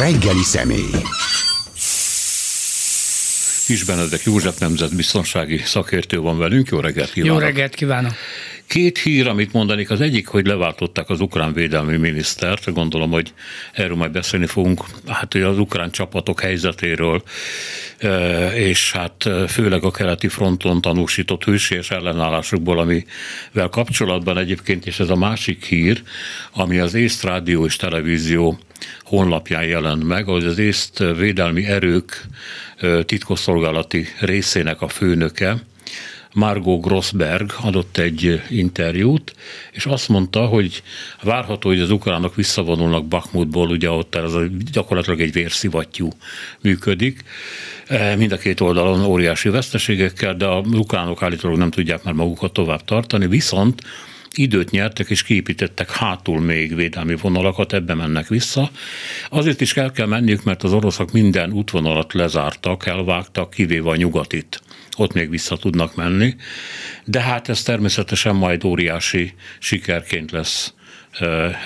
reggeli személy. Kis Benedek József nemzetbiztonsági szakértő van velünk. Jó reggelt kívánok! Jó reggelt kívánok! Két hír, amit mondanék, az egyik, hogy leváltották az ukrán védelmi minisztert, gondolom, hogy erről majd beszélni fogunk, hát az ukrán csapatok helyzetéről, e, és hát főleg a keleti fronton tanúsított hősies ellenállásokból, amivel kapcsolatban egyébként, és ez a másik hír, ami az észt rádió és televízió honlapján jelent meg, hogy az észt védelmi erők e, titkosszolgálati részének a főnöke, Margot Grossberg adott egy interjút, és azt mondta, hogy várható, hogy az ukránok visszavonulnak Bakhmutból, ugye ott ez a, gyakorlatilag egy vérszivattyú működik. E, mind a két oldalon óriási veszteségekkel, de a ukránok állítólag nem tudják már magukat tovább tartani, viszont időt nyertek és kiépítettek hátul még védelmi vonalakat, ebbe mennek vissza. Azért is el kell menniük, mert az oroszok minden útvonalat lezártak, elvágtak, kivéve a nyugatit ott még vissza tudnak menni, de hát ez természetesen majd óriási sikerként lesz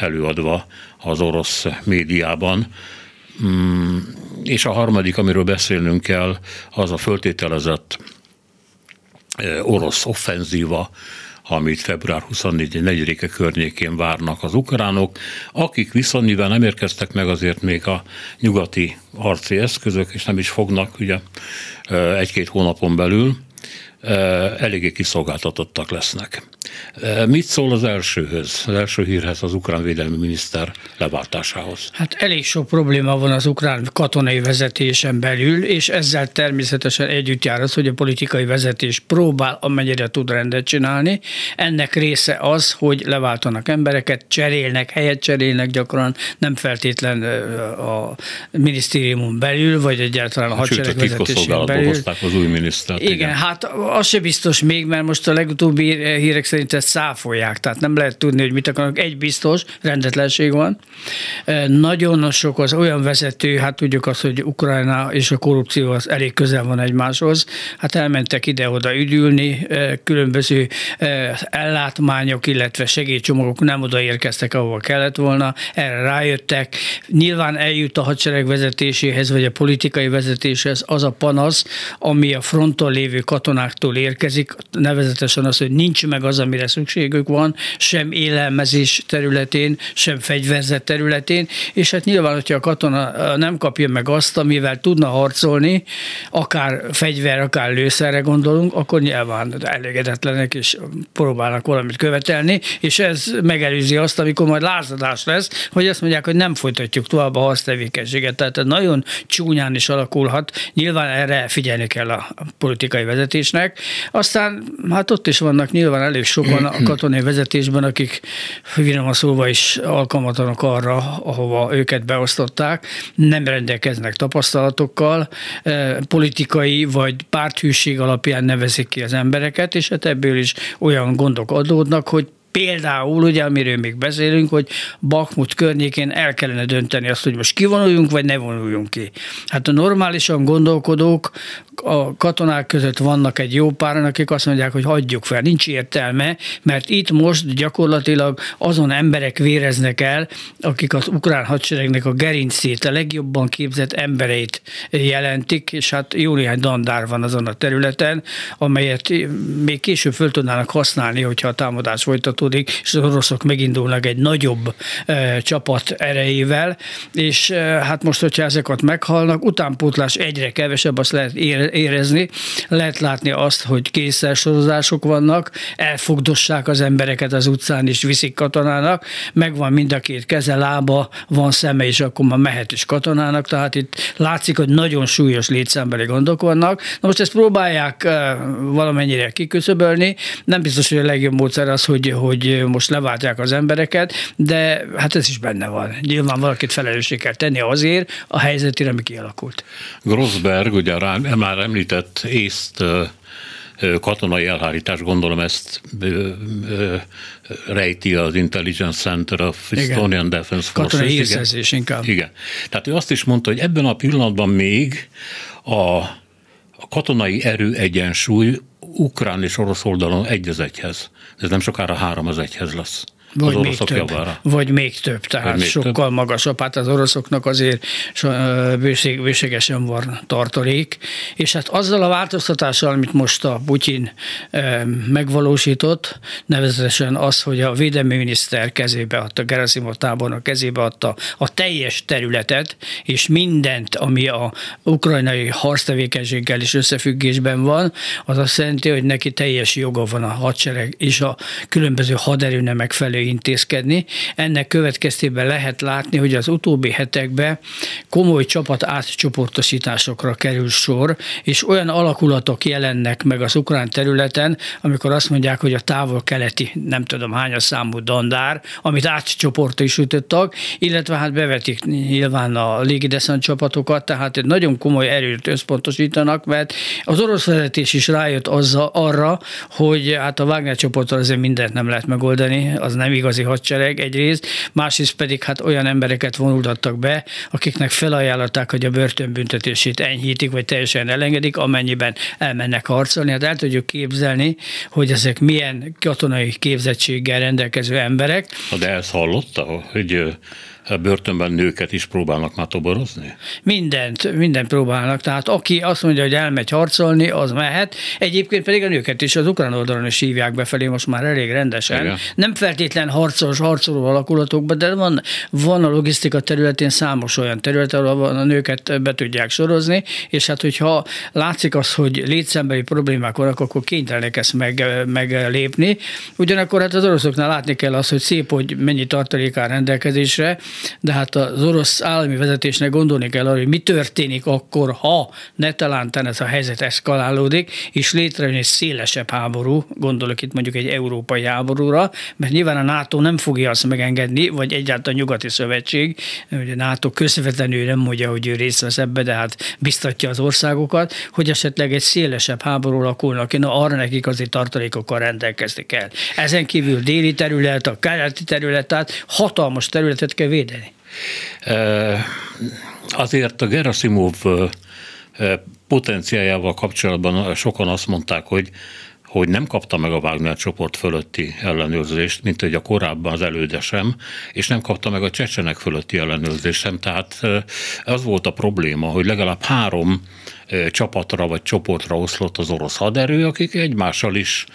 előadva az orosz médiában. Mm, és a harmadik, amiről beszélnünk kell, az a föltételezett orosz offenzíva, amit február 24-e környékén várnak az ukránok, akik viszont mivel nem érkeztek meg azért még a nyugati harci eszközök, és nem is fognak ugye egy-két hónapon belül, eléggé kiszolgáltatottak lesznek. Mit szól az elsőhöz, az első hírhez, az ukrán védelmi miniszter leváltásához? Hát elég sok probléma van az ukrán katonai vezetésen belül, és ezzel természetesen együtt jár az, hogy a politikai vezetés próbál amennyire tud rendet csinálni. Ennek része az, hogy leváltanak embereket, cserélnek, helyet cserélnek gyakran, nem feltétlen a minisztériumon belül, vagy egyáltalán a hadsereg vezetésén belül. az új minisztert. Igen, igen, hát az se biztos még, mert most a legutóbbi hírek szerint ezt száfolják, tehát nem lehet tudni, hogy mit akarnak. Egy biztos, rendetlenség van. Nagyon sok az olyan vezető, hát tudjuk azt, hogy Ukrajna és a korrupció az elég közel van egymáshoz. Hát elmentek ide-oda üdülni, különböző ellátmányok, illetve segélycsomagok nem oda érkeztek, ahova kellett volna, erre rájöttek. Nyilván eljut a hadsereg vezetéséhez, vagy a politikai vezetéshez az a panasz, ami a fronton lévő katonáktól érkezik, nevezetesen az, hogy nincs meg az, amire szükségük van, sem élelmezés területén, sem fegyverzet területén, és hát nyilván, hogyha a katona nem kapja meg azt, amivel tudna harcolni, akár fegyver, akár lőszerre gondolunk, akkor nyilván elégedetlenek és próbálnak valamit követelni, és ez megelőzi azt, amikor majd lázadás lesz, hogy azt mondják, hogy nem folytatjuk tovább a harctevékenységet. Tehát nagyon csúnyán is alakulhat. Nyilván erre figyelni kell a politikai vezetésnek. Aztán hát ott is vannak nyilván elég sokan a katonai vezetésben, akik finoman szóval is alkalmatlanak arra, ahova őket beosztották, nem rendelkeznek tapasztalatokkal, eh, politikai vagy párthűség alapján nevezik ki az embereket, és hát ebből is olyan gondok adódnak, hogy Például, ugye, amiről még beszélünk, hogy Bakmut környékén el kellene dönteni azt, hogy most kivonuljunk, vagy ne vonuljunk ki. Hát a normálisan gondolkodók a katonák között vannak egy jó páran, akik azt mondják, hogy hagyjuk fel, nincs értelme, mert itt most gyakorlatilag azon emberek véreznek el, akik az ukrán hadseregnek a gerincét, a legjobban képzett embereit jelentik, és hát jó néhány dandár van azon a területen, amelyet még később föl tudnának használni, hogyha a támadás folytató folytatódik, és az oroszok megindulnak egy nagyobb e, csapat erejével, és e, hát most, hogyha ezeket meghalnak, utánpótlás egyre kevesebb, azt lehet érezni, lehet látni azt, hogy kényszersorozások vannak, elfogdossák az embereket az utcán, és viszik katonának, megvan mind a két keze, lába, van szeme, és akkor már mehet is katonának, tehát itt látszik, hogy nagyon súlyos létszámbeli gondok vannak. Na most ezt próbálják valamennyire kiküszöbölni, nem biztos, hogy a legjobb módszer az, hogy, hogy hogy most leváltják az embereket, de hát ez is benne van. Nyilván valakit felelősség kell tenni azért a helyzetére, ami kialakult. Grossberg, ugye rá, már említett észt katonai elhárítás, gondolom ezt ö, ö, rejti az Intelligence Center of Estonian Defense Forces. Katonai hírszerzés inkább. Igen. Tehát ő azt is mondta, hogy ebben a pillanatban még a, a katonai erő egyensúly ukrán és orosz oldalon egy az egyhez. Ez nem sokára három az egyhez lesz. Vagy még több. Javára. Vagy még több, tehát még sokkal több. magasabb. Hát az oroszoknak azért bőség, bőségesen van tartalék, és hát azzal a változtatással, amit most a Putyin megvalósított, nevezetesen az, hogy a védelmi miniszter kezébe adta, Gerasimov tábornok kezébe adta a teljes területet, és mindent, ami a ukrajnai harctevékenységgel is összefüggésben van, az azt jelenti, hogy neki teljes joga van a hadsereg és a különböző haderőnemek felé intézkedni. Ennek következtében lehet látni, hogy az utóbbi hetekben komoly csapat átcsoportosításokra kerül sor, és olyan alakulatok jelennek meg az ukrán területen, amikor azt mondják, hogy a távol-keleti, nem tudom hányas számú dandár, amit átcsoportosítottak, illetve hát bevetik nyilván a légideszant csapatokat, tehát egy nagyon komoly erőt összpontosítanak, mert az orosz vezetés is rájött azzal, arra, hogy hát a Wagner csoporttal azért mindent nem lehet megoldani, az nem igazi hadsereg egyrészt, másrészt pedig hát olyan embereket vonultattak be, akiknek felajánlották, hogy a börtönbüntetését enyhítik, vagy teljesen elengedik, amennyiben elmennek harcolni. Hát el tudjuk képzelni, hogy ezek milyen katonai képzettséggel rendelkező emberek. De ezt hallotta, hogy börtönben nőket is próbálnak már toborozni? Mindent, mindent próbálnak. Tehát aki azt mondja, hogy elmegy harcolni, az mehet. Egyébként pedig a nőket is az ukrán oldalon is hívják befelé most már elég rendesen. Igen. Nem feltétlen harcos, harcoló alakulatokban, de van, van a logisztika területén számos olyan terület, ahol a nőket be tudják sorozni, és hát hogyha látszik az, hogy létszemberi problémák vannak, akkor kénytelenek ezt meg, meglépni. Ugyanakkor hát az oroszoknál látni kell azt, hogy szép, hogy mennyi tartalék áll rendelkezésre, de hát az orosz állami vezetésnek gondolni kell arra, hogy mi történik akkor, ha netalántán ez a helyzet eszkalálódik, és létrejön egy szélesebb háború, gondolok itt mondjuk egy európai háborúra, mert nyilván a NATO nem fogja azt megengedni, vagy egyáltalán a nyugati szövetség, hogy a NATO közvetlenül nem mondja, hogy ő részt vesz ebbe, de hát biztatja az országokat, hogy esetleg egy szélesebb háború alakulnak ki, na arra nekik azért tartalékokkal rendelkezni kell. Ezen kívül déli terület, a keleti terület, tehát hatalmas területet kell védeni. Azért a Gerasimov potenciájával kapcsolatban sokan azt mondták, hogy hogy nem kapta meg a Wagner csoport fölötti ellenőrzést, mint hogy a korábban az előde sem, és nem kapta meg a csecsenek fölötti ellenőrzést sem. Tehát az volt a probléma, hogy legalább három csapatra vagy csoportra oszlott az orosz haderő, akik egymással is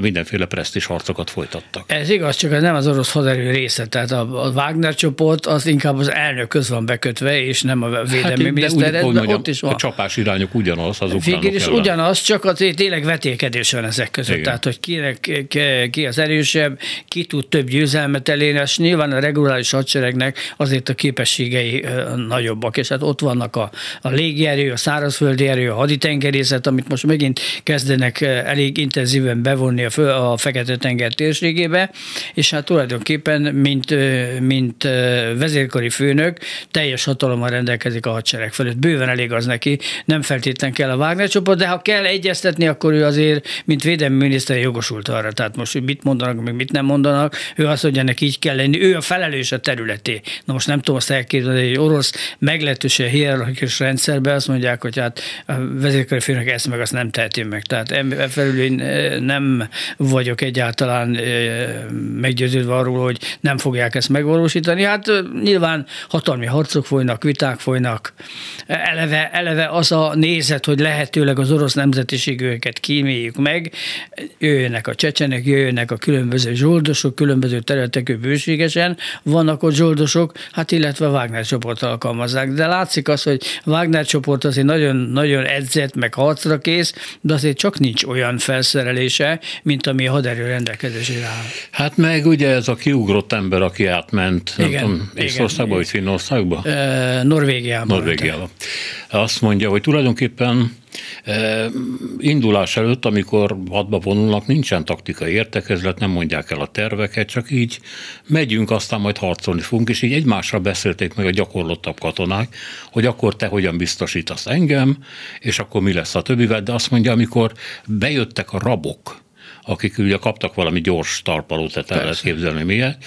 mindenféle presztis harcokat folytattak. Ez igaz, csak ez nem az orosz haderő része, tehát a, a Wagner csoport az inkább az elnök köz van bekötve, és nem a védelmi hát, miniszter, de, úgy, de mondjam, ott is van. A csapás irányok ugyanaz az Végül is ellen. ugyanaz, csak azért tényleg vetélkedés van ezek között, Igen. tehát hogy kinek, ki az erősebb, ki tud több győzelmet elérni, és nyilván a reguláris hadseregnek azért a képességei nagyobbak, és hát ott vannak a, a légierő, a szárazföldi erő, a haditengerészet, amit most megint kezdenek elég intenzíven bevonni a, fő, a Fekete-tenger térségébe, és hát tulajdonképpen, mint, mint vezérkari főnök, teljes hatalommal rendelkezik a hadsereg fölött. Bőven elég az neki, nem feltétlen kell a Wagner csoport, de ha kell egyeztetni, akkor ő azért, mint védelmi miniszter jogosult arra. Tehát most, hogy mit mondanak, meg mit nem mondanak, ő azt mondja, neki így kell lenni, ő a felelős a területé. Na most nem tudom azt elképzelni, hogy egy orosz meglehetősen hierarchikus rendszerben azt mondják, hogy hát a vezérkari főnök ezt meg azt nem teheti meg. Tehát felül én nem vagyok egyáltalán meggyőződve arról, hogy nem fogják ezt megvalósítani. Hát nyilván hatalmi harcok folynak, viták folynak. Eleve, eleve az a nézet, hogy lehetőleg az orosz nemzetiségűeket kíméljük meg, jöjjenek a csecsenek, jöjjenek a különböző zsoldosok, különböző területekű bőségesen, vannak ott zsoldosok, hát illetve a Wagner csoport alkalmazzák. De látszik az, hogy Wagner csoport azért nagyon, nagyon edzett, meg harcra kész, de azért csak nincs olyan felszerelése, mint ami a haderő rendelkezésére áll. Hát meg ugye ez a kiugrott ember, aki átment, igen, nem tudom, Észországba vagy Finnországba? Norvégiába. Norvégiába. Azt mondja, hogy tulajdonképpen indulás előtt, amikor hadba vonulnak, nincsen taktikai értekezlet, nem mondják el a terveket, csak így megyünk, aztán majd harcolni fogunk, és így egymásra beszélték meg a gyakorlottabb katonák, hogy akkor te hogyan biztosítasz engem, és akkor mi lesz a többivel, de azt mondja, amikor bejöttek a rabok, akik ugye kaptak valami gyors talpalót, tehát el lehet képzelni miért,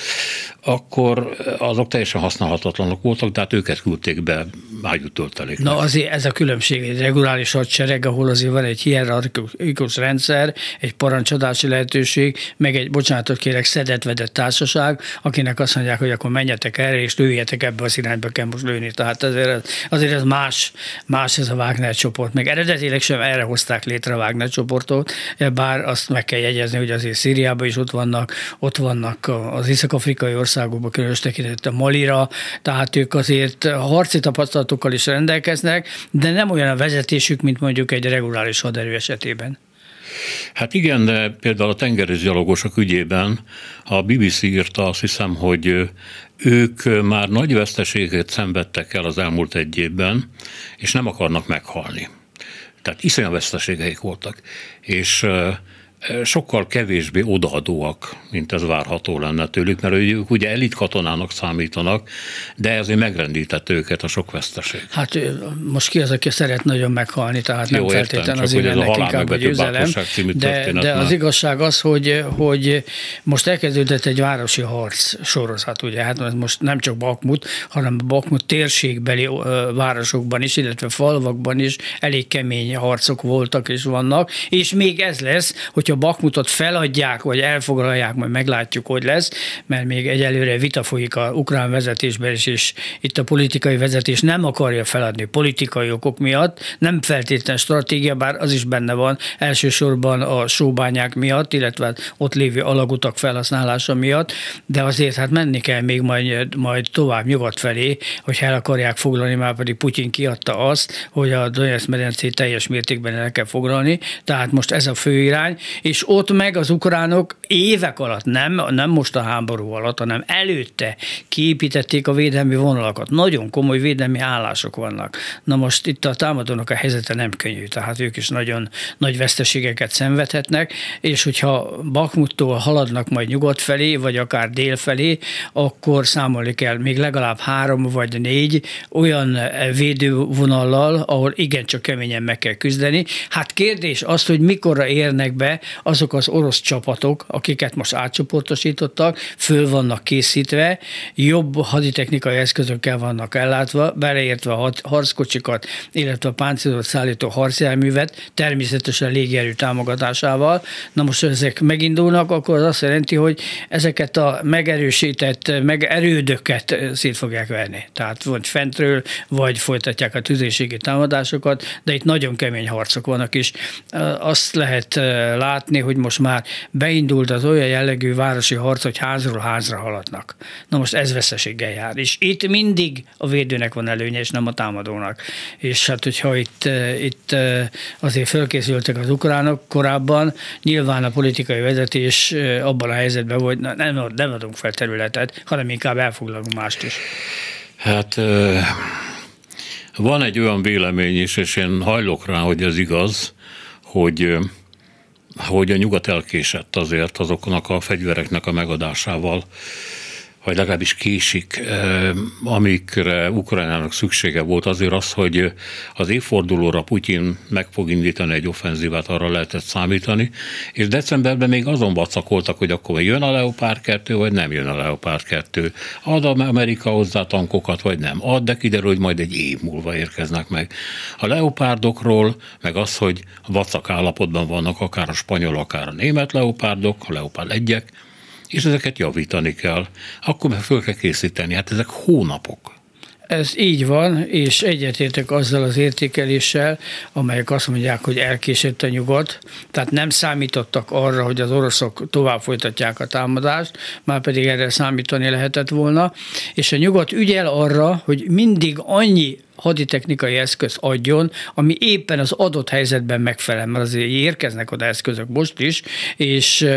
akkor azok teljesen használhatatlanok voltak, de hát őket küldték be ágyútöltelék. Na azért ez a különbség, egy reguláris hadsereg, ahol azért van egy hierarchikus rendszer, egy parancsadási lehetőség, meg egy, bocsánatot kérek, szedett-vedett társaság, akinek azt mondják, hogy akkor menjetek erre, és lőjetek ebbe az irányba, kell most lőni. Tehát azért, azért ez más, más ez a Wagner csoport. Meg eredetileg sem erre hozták létre a Wagner csoportot, bár azt meg kell jegyezni, hogy azért Szíriában is ott vannak, ott vannak az észak-afrikai országokban, különös tekintettel Malira, tehát ők azért harci tapasztalatokkal is rendelkeznek, de nem olyan a vezetésük, mint mondjuk egy reguláris haderő esetében. Hát igen, de például a tengerészgyalogosok ügyében a BBC írta azt hiszem, hogy ők már nagy veszteséget szenvedtek el az elmúlt egy évben, és nem akarnak meghalni. Tehát iszonyat veszteségeik voltak. És sokkal kevésbé odaadóak, mint ez várható lenne tőlük, mert ők ugye elit katonának számítanak, de ezért megrendített őket a sok veszteség. Hát most ki az, aki szeret nagyon meghalni, tehát nem feltétlenül az ilyennek inkább a győzelem, de, de az igazság az, hogy, hogy most elkezdődött egy városi harc sorozat, ugye, hát most nem csak Bakmut, hanem Bakmut térségbeli városokban is, illetve falvakban is elég kemény harcok voltak és vannak, és még ez lesz, hogy hogyha Bakmutot feladják, vagy elfoglalják, majd meglátjuk, hogy lesz, mert még egyelőre vita folyik a ukrán vezetésben is, és itt a politikai vezetés nem akarja feladni politikai okok miatt, nem feltétlen stratégia, bár az is benne van, elsősorban a sóbányák miatt, illetve ott lévő alagutak felhasználása miatt, de azért hát menni kell még majd, majd tovább nyugat felé, hogy el akarják foglalni, már pedig Putyin kiadta azt, hogy a Donetsz medencét teljes mértékben el kell foglalni, tehát most ez a fő irány, és ott meg az ukránok évek alatt, nem, nem most a háború alatt, hanem előtte kiépítették a védelmi vonalakat. Nagyon komoly védelmi állások vannak. Na most itt a támadónak a helyzete nem könnyű, tehát ők is nagyon nagy veszteségeket szenvedhetnek, és hogyha Bakmuttól haladnak majd nyugat felé, vagy akár dél felé, akkor számolni kell még legalább három vagy négy olyan védővonallal, ahol igencsak keményen meg kell küzdeni. Hát kérdés az, hogy mikorra érnek be azok az orosz csapatok, akiket most átcsoportosítottak, föl vannak készítve, jobb haditechnikai eszközökkel vannak ellátva, beleértve a harckocsikat, illetve a páncélzott szállító harcjárművet, természetesen légierő támogatásával. Na most, ezek megindulnak, akkor az azt jelenti, hogy ezeket a megerősített, megerődöket szét fogják verni. Tehát vagy fentről, vagy folytatják a tüzérségi támadásokat, de itt nagyon kemény harcok vannak is. Azt lehet látni, látni, hogy most már beindult az olyan jellegű városi harc, hogy házról házra haladnak. Na most ez veszteséggel jár. És itt mindig a védőnek van előnye, és nem a támadónak. És hát, hogyha itt, eh, itt eh, azért fölkészültek az ukránok korábban, nyilván a politikai vezetés eh, abban a helyzetben, hogy nem, nem adunk fel területet, hanem inkább elfoglalunk mást is. Hát van egy olyan vélemény is, és én hajlok rá, hogy ez igaz, hogy hogy a nyugat elkésett azért azoknak a fegyvereknek a megadásával, vagy legalábbis késik, amikre Ukrajnának szüksége volt, azért az, hogy az évfordulóra Putyin meg fog indítani egy offenzívát, arra lehetett számítani, és decemberben még azon vacakoltak, hogy akkor jön a Leopard 2, vagy nem jön a Leopard 2. Ad Amerika hozzá tankokat, vagy nem. Ad, de kiderül, hogy majd egy év múlva érkeznek meg. A Leopardokról, meg az, hogy vacak állapotban vannak akár a spanyol, akár a német Leopardok, a Leopard egyek, és ezeket javítani kell. Akkor föl kell készíteni. Hát ezek hónapok. Ez így van, és egyetértek azzal az értékeléssel, amelyek azt mondják, hogy elkésett a nyugat, tehát nem számítottak arra, hogy az oroszok tovább folytatják a támadást, már pedig erre számítani lehetett volna, és a nyugat ügyel arra, hogy mindig annyi haditechnikai eszköz adjon, ami éppen az adott helyzetben megfelel, mert azért érkeznek oda eszközök most is, és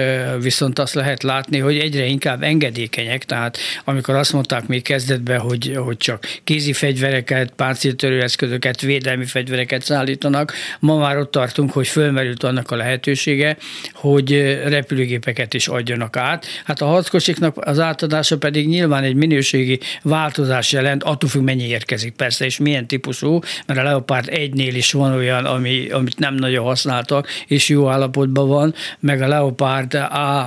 viszont azt lehet látni, hogy egyre inkább engedékenyek, tehát amikor azt mondták még kezdetben, hogy, hogy csak kézi fegyvereket, páncéltörő eszközöket, védelmi fegyvereket szállítanak, ma már ott tartunk, hogy fölmerült annak a lehetősége, hogy repülőgépeket is adjanak át. Hát a harckocsiknak az átadása pedig nyilván egy minőségi változás jelent, attól függ, mennyi érkezik persze, és milyen milyen típusú, mert a Leopard 1-nél is van olyan, ami, amit nem nagyon használtak, és jó állapotban van, meg a Leopard, A,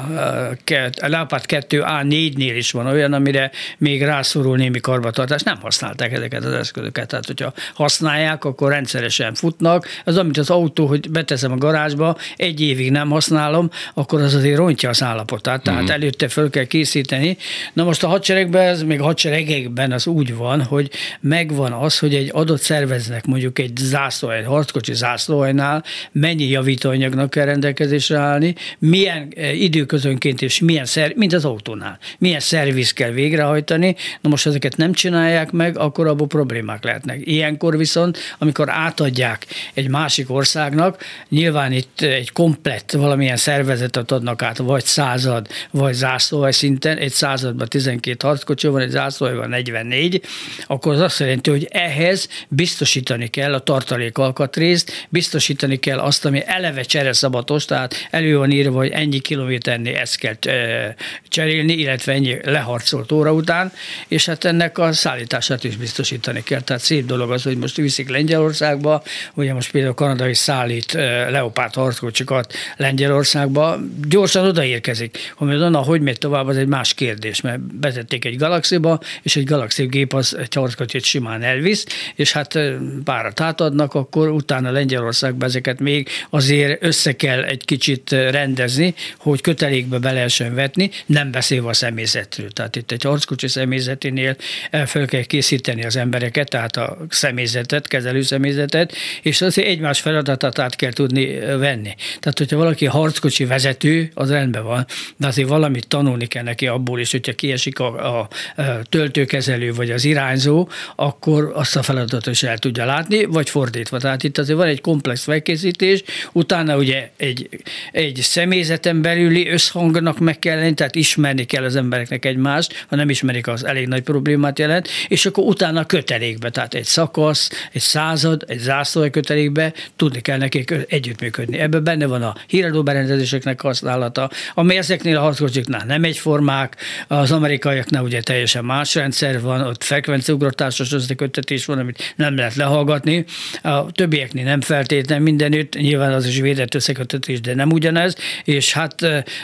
a Leopard 2 A4-nél is van olyan, amire még rászorul némi karbantartás. Nem használták ezeket az eszközöket. Tehát, hogyha használják, akkor rendszeresen futnak. Az, amit az autó, hogy beteszem a garázsba, egy évig nem használom, akkor az azért rontja az állapotát. Tehát uh-huh. előtte föl kell készíteni. Na most a hadseregben, ez még a hadseregekben az úgy van, hogy megvan az, hogy egy adott szerveznek mondjuk egy zászló, egy harckocsi zászlóajnál mennyi javítóanyagnak kell rendelkezésre állni, milyen eh, időközönként és milyen szer, mint az autónál, milyen szerviz kell végrehajtani. Na most ezeket nem csinálják meg, akkor abból problémák lehetnek. Ilyenkor viszont, amikor átadják egy másik országnak, nyilván itt egy komplett valamilyen szervezetet adnak át, vagy század, vagy zászlóhely szinten, egy században 12 harckocsi van, egy zászlóhelyban 44, akkor az azt jelenti, hogy ehhez biztosítani kell a tartalék alkatrészt, biztosítani kell azt, ami eleve csereszabatos, tehát elő van írva, hogy ennyi kilométernél ezt kell cserélni, illetve ennyi leharcolt óra után, és hát ennek a szállítását is biztosítani kell. Tehát szép dolog az, hogy most viszik Lengyelországba, ugye most például Kanada is szállít Leopard harckocsikat Lengyelországba, gyorsan odaérkezik. Hogy onnan hogy megy tovább, az egy más kérdés, mert betették egy galaxiba, és egy galaxi gép az egy harckocsit simán elvisz, és hát párat átadnak, akkor utána Lengyelországba ezeket még azért össze kell egy kicsit rendezni, hogy kötelékbe be lehessen vetni, nem beszélve a személyzetről. Tehát itt egy harckocsi személyzeténél fel kell készíteni az embereket, tehát a személyzetet, kezelő személyzetet, és azért egymás feladatát át kell tudni venni. Tehát, hogyha valaki harckocsi vezető, az rendben van, de azért valamit tanulni kell neki abból is, hogyha kiesik a, a, a töltőkezelő vagy az irányzó, akkor azt a feladatot is el tudja látni, vagy fordítva. Tehát itt azért van egy komplex felkészítés, utána ugye egy, egy személyzeten belüli összhangnak meg kell lenni, tehát ismerni kell az embereknek egymást, ha nem ismerik, az elég nagy problémát jelent, és akkor utána kötelékbe, tehát egy szakasz, egy század, egy zászlói kötelékbe tudni kell nekik együttműködni. Ebben benne van a híradó berendezéseknek használata, ami ezeknél a harckocsiknál nem egyformák, az amerikaiaknál ugye teljesen más rendszer van, ott frekvenciugratásos összeköttetés van, amit nem lehet lehallgatni, a többieknél nem feltétlenül mindenütt, nyilván az is védett összeköttetés, de nem ugyanez, és hát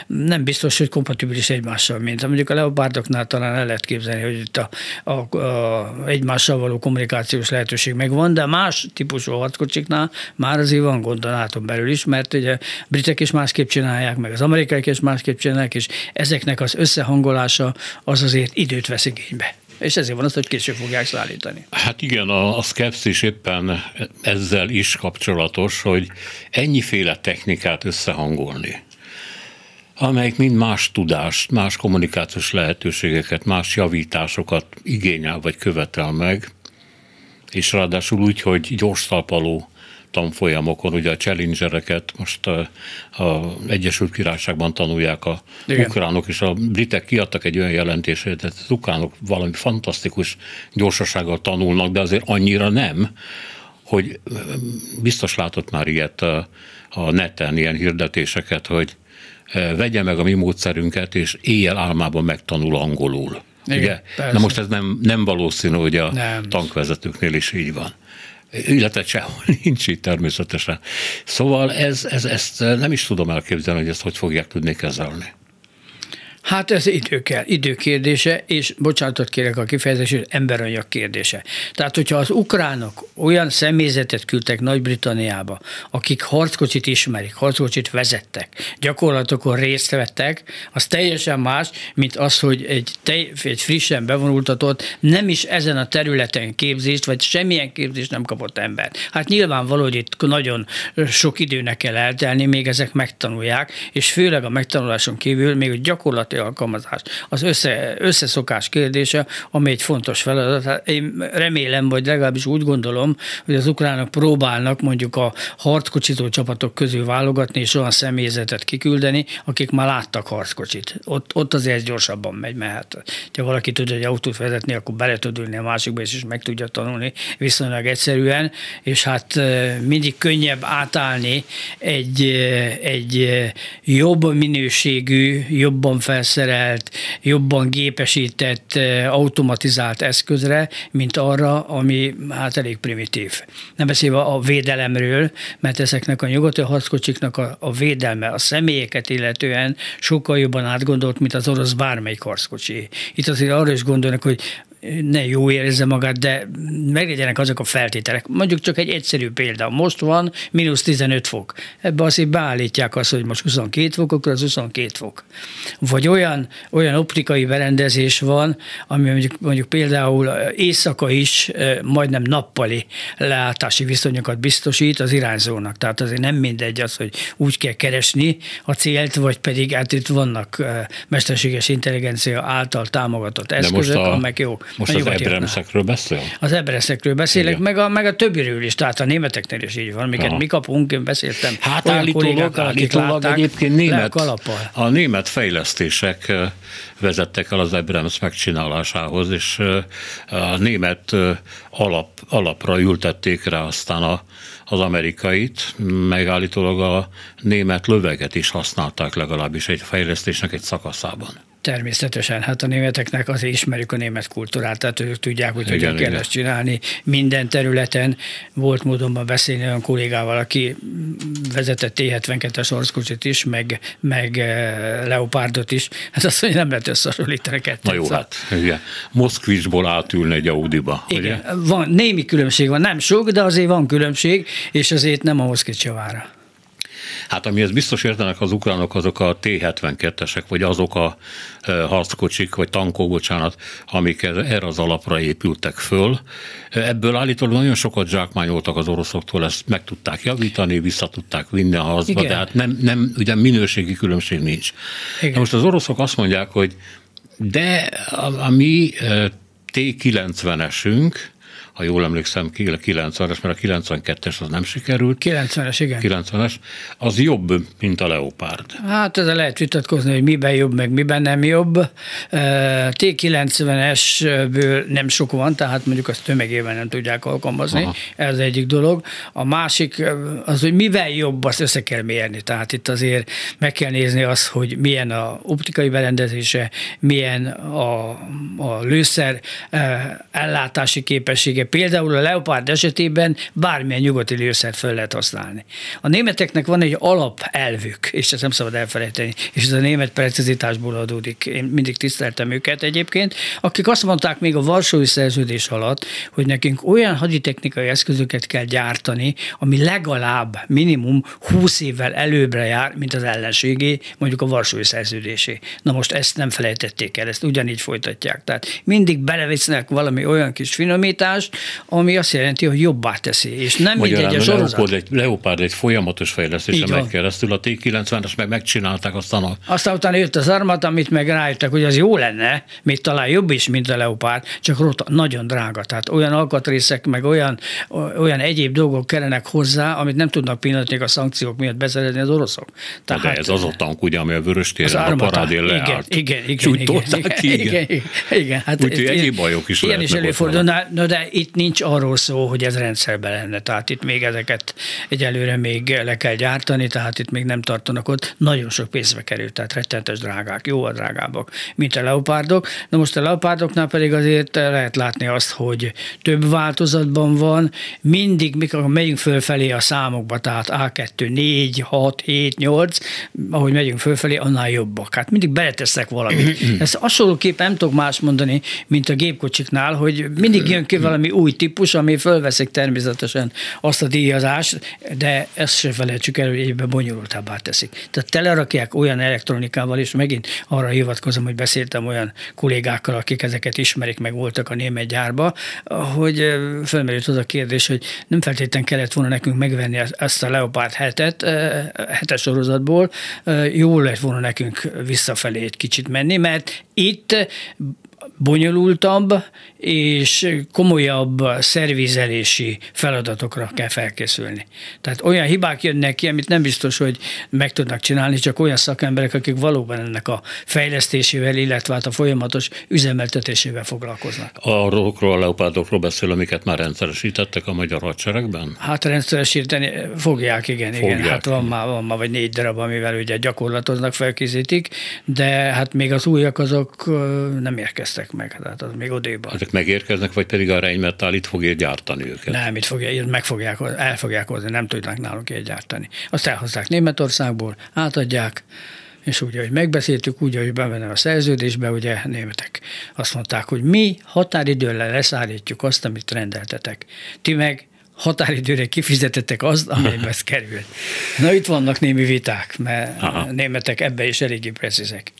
nem biztos, hogy kompatibilis egymással, mint mondjuk a leopárdoknál talán el lehet képzelni, hogy itt a, a, a egymással való kommunikációs lehetőség megvan, de más típusú harckocsiknál már azért van gond a nato belül is, mert ugye britek is másképp csinálják, meg az amerikaiak is másképp csinálják, és ezeknek az összehangolása az azért időt vesz igénybe. És ezért van az, hogy később fogják szállítani. Hát igen, a, a szkepszis éppen ezzel is kapcsolatos, hogy ennyiféle technikát összehangolni amelyik mind más tudást, más kommunikációs lehetőségeket, más javításokat igényel vagy követel meg, és ráadásul úgy, hogy gyors talpaló tanfolyamokon, ugye a challengereket most a, a Egyesült Királyságban tanulják a Igen. ukránok, és a britek kiadtak egy olyan jelentést, hogy az ukránok valami fantasztikus gyorsasággal tanulnak, de azért annyira nem, hogy biztos látott már ilyet a, a neten, ilyen hirdetéseket, hogy vegye meg a mi módszerünket, és éjjel álmában megtanul angolul. Igen, Ugye? Na most ez nem, nem valószínű, hogy a nem. tankvezetőknél is így van illetve sehol nincs így természetesen. Szóval ez, ez, ezt nem is tudom elképzelni, hogy ezt hogy fogják tudni kezelni. Hát ez idő kell, idő kérdése, és bocsánatot kérek a kifejezését, emberanyag kérdése. Tehát, hogyha az ukránok olyan személyzetet küldtek Nagy-Britanniába, akik harckocsit ismerik, harckocsit vezettek, gyakorlatokon részt vettek, az teljesen más, mint az, hogy egy, tej, egy frissen bevonultatott, nem is ezen a területen képzést, vagy semmilyen képzést nem kapott ember. Hát nyilvánvaló, hogy itt nagyon sok időnek kell eltelni, még ezek megtanulják, és főleg a megtanuláson kívül még a gyakorlat gyakorlati alkalmazás, az össze, összeszokás kérdése, ami egy fontos feladat. Hát én remélem, vagy legalábbis úgy gondolom, hogy az ukránok próbálnak mondjuk a harckocsitó csapatok közül válogatni, és olyan személyzetet kiküldeni, akik már láttak harckocsit. Ott, ott azért gyorsabban megy, mert hát, ha valaki tudja egy autót vezetni, akkor bele tud ülni a másikba, és is meg tudja tanulni viszonylag egyszerűen, és hát mindig könnyebb átállni egy, egy jobb minőségű, jobban fel felszerelt, jobban gépesített, automatizált eszközre, mint arra, ami hát elég primitív. Nem beszélve a védelemről, mert ezeknek a nyugati harckocsiknak a, a védelme, a személyeket illetően sokkal jobban átgondolt, mint az orosz bármelyik harckocsi. Itt azért arra is gondolnak, hogy ne jó érezze magát, de meglegyenek azok a feltételek. Mondjuk csak egy egyszerű példa. Most van mínusz 15 fok. Ebbe azért beállítják azt, hogy most 22 fok, akkor az 22 fok. Vagy olyan, olyan optikai berendezés van, ami mondjuk, mondjuk például éjszaka is majdnem nappali leálltási viszonyokat biztosít az irányzónak. Tehát azért nem mindegy az, hogy úgy kell keresni a célt, vagy pedig hát itt vannak mesterséges intelligencia által támogatott eszközök, amelyek jó. Most az Ebremszekről beszél? Az Ebremszekről beszélek, meg a, meg a többiről is, tehát a németeknél is így van, amiket Aha. mi kapunk, én beszéltem. Hát állítólag, állítólag egyébként német, a német fejlesztések vezettek el az Ebrems megcsinálásához, és a német alap, alapra ültették rá aztán a, az amerikait, meg állítólag a német löveget is használták legalábbis egy fejlesztésnek egy szakaszában. Természetesen, hát a németeknek azért ismerjük a német kultúrát, tehát ők tudják, hogy igen, hogyan kell ezt csinálni minden területen. Volt módonban beszélni olyan kollégával, aki vezetett T-72-es orszkocsit is, meg, meg eh, Leopardot is. Hát azt mondja, nem lehet összehasonlítani kettőt. Na jó, hát ugye, Moszkvicsból átülni egy Audiba. Igen, ugye? van, némi különbség van, nem sok, de azért van különbség, és azért nem a javára. Hát amihez biztos értenek az ukránok, azok a T-72-esek, vagy azok a e, harckocsik, vagy tankok, bocsánat, amik erre az alapra épültek föl. Ebből állítólag nagyon sokat zsákmányoltak az oroszoktól, ezt meg tudták javítani, vissza tudták vinni a harcba, Igen. de hát nem, nem, ugye minőségi különbség nincs. Igen. most az oroszok azt mondják, hogy de a, a mi e, T-90-esünk, ha jól emlékszem, 90-es, mert a 92-es az nem sikerült. 90-es, igen. 90-es, az jobb, mint a Leopard. Hát ezzel lehet vitatkozni, hogy miben jobb, meg miben nem jobb. T90-esből nem sok van, tehát mondjuk azt tömegében nem tudják alkalmazni. Aha. Ez egyik dolog. A másik az, hogy mivel jobb, azt össze kell mérni. Tehát itt azért meg kell nézni azt, hogy milyen a optikai berendezése, milyen a, a lőszer ellátási képessége, Például a Leopard esetében bármilyen nyugati lőszert föl lehet használni. A németeknek van egy alapelvük, és ezt nem szabad elfelejteni, és ez a német precizitásból adódik. Én mindig tiszteltem őket egyébként, akik azt mondták még a Varsói szerződés alatt, hogy nekünk olyan haditechnikai eszközöket kell gyártani, ami legalább minimum 20 évvel előbbre jár, mint az ellenségé, mondjuk a Varsói szerződésé. Na most ezt nem felejtették el, ezt ugyanígy folytatják. Tehát mindig belevisznek valami olyan kis finomítást, ami azt jelenti, hogy jobbá teszi. És nem mindegy a sorozat. Egy, Leopard egy folyamatos fejlesztésen megy keresztül, a T-90-es meg megcsinálták aztán a... Aztán utána jött az armat, amit meg rájöttek, hogy az jó lenne, még talán jobb is, mint a Leopard, csak rota, nagyon drága. Tehát olyan alkatrészek, meg olyan, olyan egyéb dolgok kellenek hozzá, amit nem tudnak pillanatnyilag a szankciók miatt beszerezni az oroszok. Tehát, de ez az a tank, ugye, ami a vörös téren a parádén leállt. Igen, igen, igen, igen, igen, igen, igen, igen. Hát Úgyhogy egyéb bajok is Ilyen is előfordul, de, de itt nincs arról szó, hogy ez rendszerben lenne. Tehát itt még ezeket egyelőre még le kell gyártani, tehát itt még nem tartanak ott. Nagyon sok pénzbe került, tehát rettenetes drágák, jó a drágábbak, mint a leopárdok. Na most a leopárdoknál pedig azért lehet látni azt, hogy több változatban van, mindig, mikor megyünk fölfelé a számokba, tehát A2, 4, 6, 7, 8, ahogy megyünk fölfelé, annál jobbak. Hát mindig beleteszek valamit. Ezt hasonlóképpen nem tudok más mondani, mint a gépkocsiknál, hogy mindig jön ki valami új típus, ami fölveszik természetesen azt a díjazást, de ezt se felejtsük el, hogy egyben bonyolultabbá teszik. Tehát telerakják olyan elektronikával, és megint arra hivatkozom, hogy beszéltem olyan kollégákkal, akik ezeket ismerik, meg voltak a német gyárba, hogy felmerült az a kérdés, hogy nem feltétlenül kellett volna nekünk megvenni ezt a Leopard hetet, hetes sorozatból, jó lett volna nekünk visszafelé egy kicsit menni, mert itt bonyolultabb és komolyabb szervizelési feladatokra kell felkészülni. Tehát olyan hibák jönnek ki, amit nem biztos, hogy meg tudnak csinálni, csak olyan szakemberek, akik valóban ennek a fejlesztésével, illetve hát a folyamatos üzemeltetésével foglalkoznak. Arról a leopárdokról beszél, amiket már rendszeresítettek a magyar hadseregben? Hát rendszeresíteni fogják, igen, fogják. igen. Hát van már, van már vagy négy darab, amivel ugye gyakorlatoznak, felkészítik, de hát még az újak azok nem érkeztek meg, tehát az még odéban. Ezek megérkeznek, vagy pedig a Rheinmetall itt fogja gyártani őket? Nem, itt fogja, meg fogják, el fogják hozni, nem tudnak nálunk ilyet gyártani. Azt elhozzák Németországból, átadják, és úgy, hogy megbeszéltük, úgy, hogy bevenne a szerződésbe, ugye németek azt mondták, hogy mi határidőre leszállítjuk azt, amit rendeltetek. Ti meg határidőre kifizetettek azt, amelybe ez kerül. Na itt vannak némi viták, mert Aha. a németek ebbe is eléggé precízek.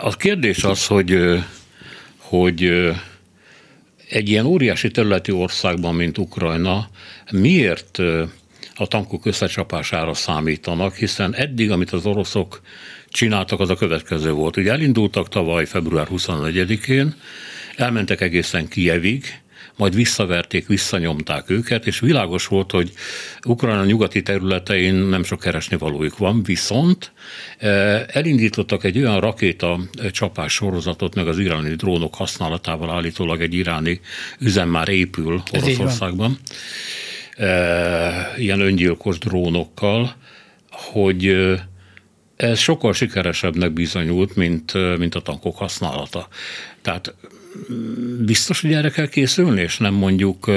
A kérdés az, hogy, hogy egy ilyen óriási területi országban, mint Ukrajna, miért a tankok összecsapására számítanak, hiszen eddig, amit az oroszok csináltak, az a következő volt. Ugye elindultak tavaly február 24-én, elmentek egészen Kievig, majd visszaverték, visszanyomták őket, és világos volt, hogy Ukrajna nyugati területein nem sok keresni valójuk van, viszont eh, elindítottak egy olyan rakéta eh, csapás sorozatot, meg az iráni drónok használatával állítólag egy iráni üzem már épül Oroszországban, eh, ilyen öngyilkos drónokkal, hogy ez sokkal sikeresebbnek bizonyult, mint, mint a tankok használata. Tehát biztos, hogy erre kell készülni, és nem mondjuk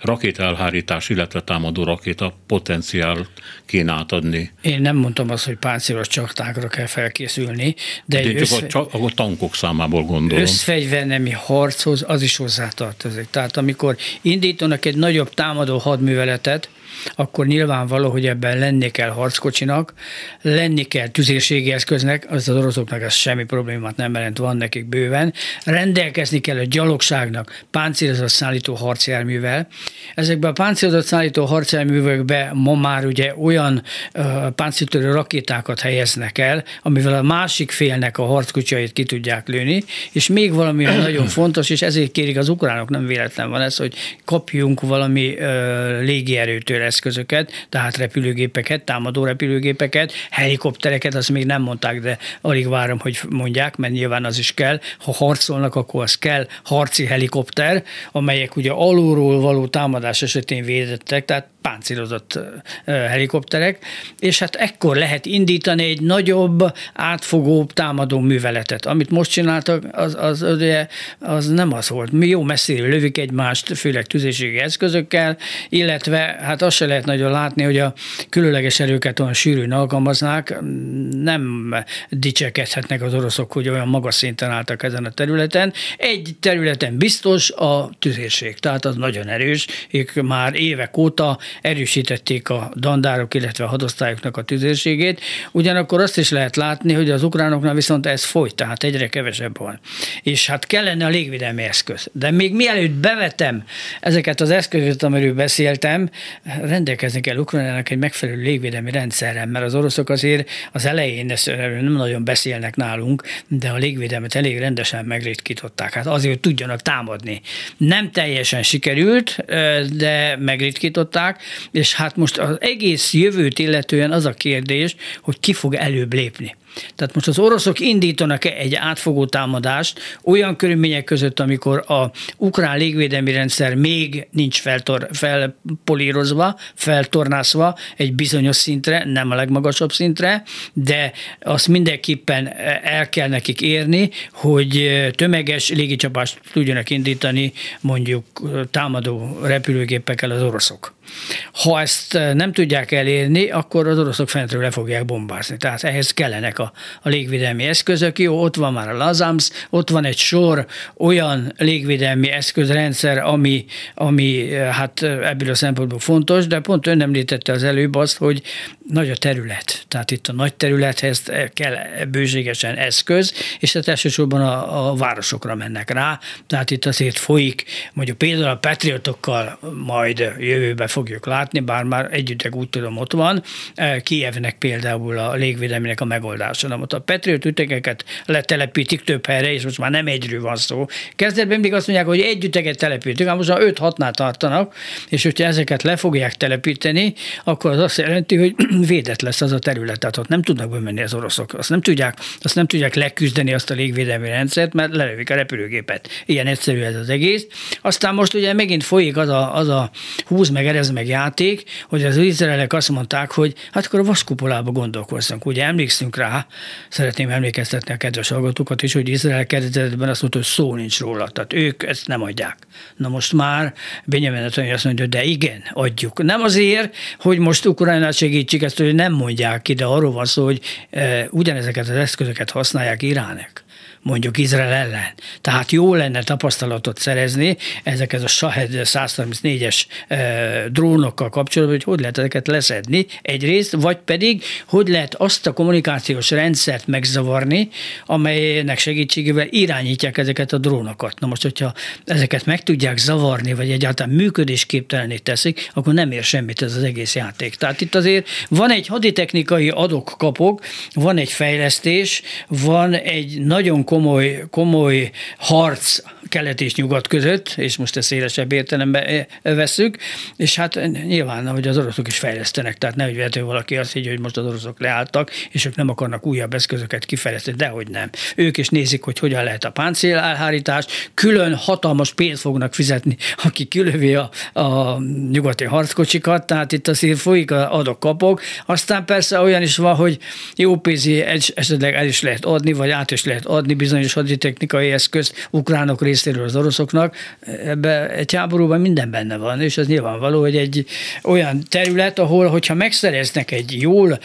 rakétaelhárítás, illetve támadó rakéta potenciál kéne átadni. Én nem mondtam azt, hogy páncélos csaktákra kell felkészülni, de, de egy össze... a, a tankok számából gondolom. Összfegyvernemi harchoz az is hozzátartozik. Tehát amikor indítanak egy nagyobb támadó hadműveletet, akkor nyilvánvaló, hogy ebben lenni kell harckocsinak, lenni kell tüzérségi eszköznek, az az oroszoknak ez semmi problémát nem jelent, van nekik bőven, rendelkezni kell a gyalogságnak páncélozott szállító harcjárművel. Ezekben a páncélozott szállító harcjárművekbe ma már ugye olyan uh, páncéltörő rakétákat helyeznek el, amivel a másik félnek a harckocsait ki tudják lőni, és még valami nagyon fontos, és ezért kérik az ukránok, nem véletlen van ez, hogy kapjunk valami uh, légierőtől eszközöket, tehát repülőgépeket, támadó repülőgépeket, helikoptereket, azt még nem mondták, de alig várom, hogy mondják, mert nyilván az is kell. Ha harcolnak, akkor az kell harci helikopter, amelyek ugye alulról való támadás esetén védettek, tehát páncélozott helikopterek, és hát ekkor lehet indítani egy nagyobb, átfogó támadó műveletet. Amit most csináltak, az, az, az, az nem az volt. Mi jó messziről lövik egymást, főleg tüzérségi eszközökkel, illetve hát azt se lehet nagyon látni, hogy a különleges erőket olyan sűrűn alkalmaznák, nem dicsekedhetnek az oroszok, hogy olyan magas szinten álltak ezen a területen. Egy területen biztos a tüzérség, tehát az nagyon erős, ők már évek óta erősítették a dandárok, illetve a hadosztályoknak a tüzérségét. Ugyanakkor azt is lehet látni, hogy az ukránoknál viszont ez folyt, tehát egyre kevesebb van. És hát kellene a légvédelmi eszköz. De még mielőtt bevetem ezeket az eszközöket, amiről beszéltem, rendelkezni kell Ukrajnának egy megfelelő légvédelmi rendszerrel, mert az oroszok azért az elején ezt nem nagyon beszélnek nálunk, de a légvédelmet elég rendesen megritkították. Hát azért, tudjanak támadni. Nem teljesen sikerült, de megritkították, és hát most az egész jövőt illetően az a kérdés, hogy ki fog előbb lépni. Tehát most az oroszok indítanak egy átfogó támadást olyan körülmények között, amikor a ukrán légvédelmi rendszer még nincs feltor, felpolírozva, feltornászva egy bizonyos szintre, nem a legmagasabb szintre, de azt mindenképpen el kell nekik érni, hogy tömeges légicsapást tudjanak indítani mondjuk támadó repülőgépekkel az oroszok. Ha ezt nem tudják elérni, akkor az oroszok fentről le fogják bombázni. Tehát ehhez kellenek a, a légvédelmi eszközök. Jó, ott van már a Lazams, ott van egy sor olyan légvédelmi eszközrendszer, ami, ami hát ebből a szempontból fontos, de pont ön említette az előbb azt, hogy nagy a terület. Tehát itt a nagy területhez kell bőségesen eszköz, és tehát elsősorban a, a városokra mennek rá. Tehát itt azért folyik, mondjuk például a patriotokkal majd jövőbe fogjuk látni, bár már együttek úgy tudom ott van, Kievnek például a légvédelmének a megoldás társadalmat. A Patriot ütegeket letelepítik több helyre, és most már nem egyről van szó. Kezdetben mindig azt mondják, hogy egy üteget telepítik, ám most már 5-6-nál tartanak, és hogyha ezeket le fogják telepíteni, akkor az azt jelenti, hogy védett lesz az a terület. Tehát ott nem tudnak bemenni az oroszok. Azt nem tudják, azt nem tudják leküzdeni azt a légvédelmi rendszert, mert lelövik a repülőgépet. Ilyen egyszerű ez az egész. Aztán most ugye megint folyik az a, az a húz meg, erez meg játék, hogy az izraelek azt mondták, hogy hát akkor a vaskupolába gondolkozzunk. Ugye emlékszünk rá, szeretném emlékeztetni a kedves hallgatókat is, hogy Izrael kezdetben azt mondta, hogy szó nincs róla. Tehát ők ezt nem adják. Na most már Benjamin Netanyahu azt mondja, de igen, adjuk. Nem azért, hogy most Ukrajnát segítsük ezt, hogy nem mondják ki, de arról van szó, hogy e, ugyanezeket az eszközöket használják Iránek mondjuk Izrael ellen. Tehát jó lenne tapasztalatot szerezni ezekhez a Shahed 134-es e, drónokkal kapcsolatban, hogy hogy lehet ezeket leszedni egyrészt, vagy pedig hogy lehet azt a kommunikációs rendszert megzavarni, amelynek segítségével irányítják ezeket a drónokat. Na most, hogyha ezeket meg tudják zavarni, vagy egyáltalán működésképtelené teszik, akkor nem ér semmit ez az egész játék. Tehát itt azért van egy haditechnikai adok-kapok, van egy fejlesztés, van egy nagyon komoly, komoly harc kelet és nyugat között, és most ezt szélesebb értelemben eh, vesszük, és hát nyilván, hogy az oroszok is fejlesztenek, tehát nehogy véletlenül valaki azt higgye, hogy most az oroszok leálltak, és ők nem akarnak újabb eszközöket kifejleszteni, dehogy nem. Ők is nézik, hogy hogyan lehet a páncél elhárítás, külön hatalmas pénzt fognak fizetni, aki kilövi a, a nyugati harckocsikat, tehát itt azért folyik a adok-kapok, aztán persze olyan is van, hogy jó pénzi esetleg el is lehet adni, vagy át is lehet adni bizonyos haditechnikai eszközt ukránok részéről az oroszoknak. Ebbe egy háborúban minden benne van, és az nyilvánvaló, hogy egy olyan terület, ahol, hogyha megszereznek egy jól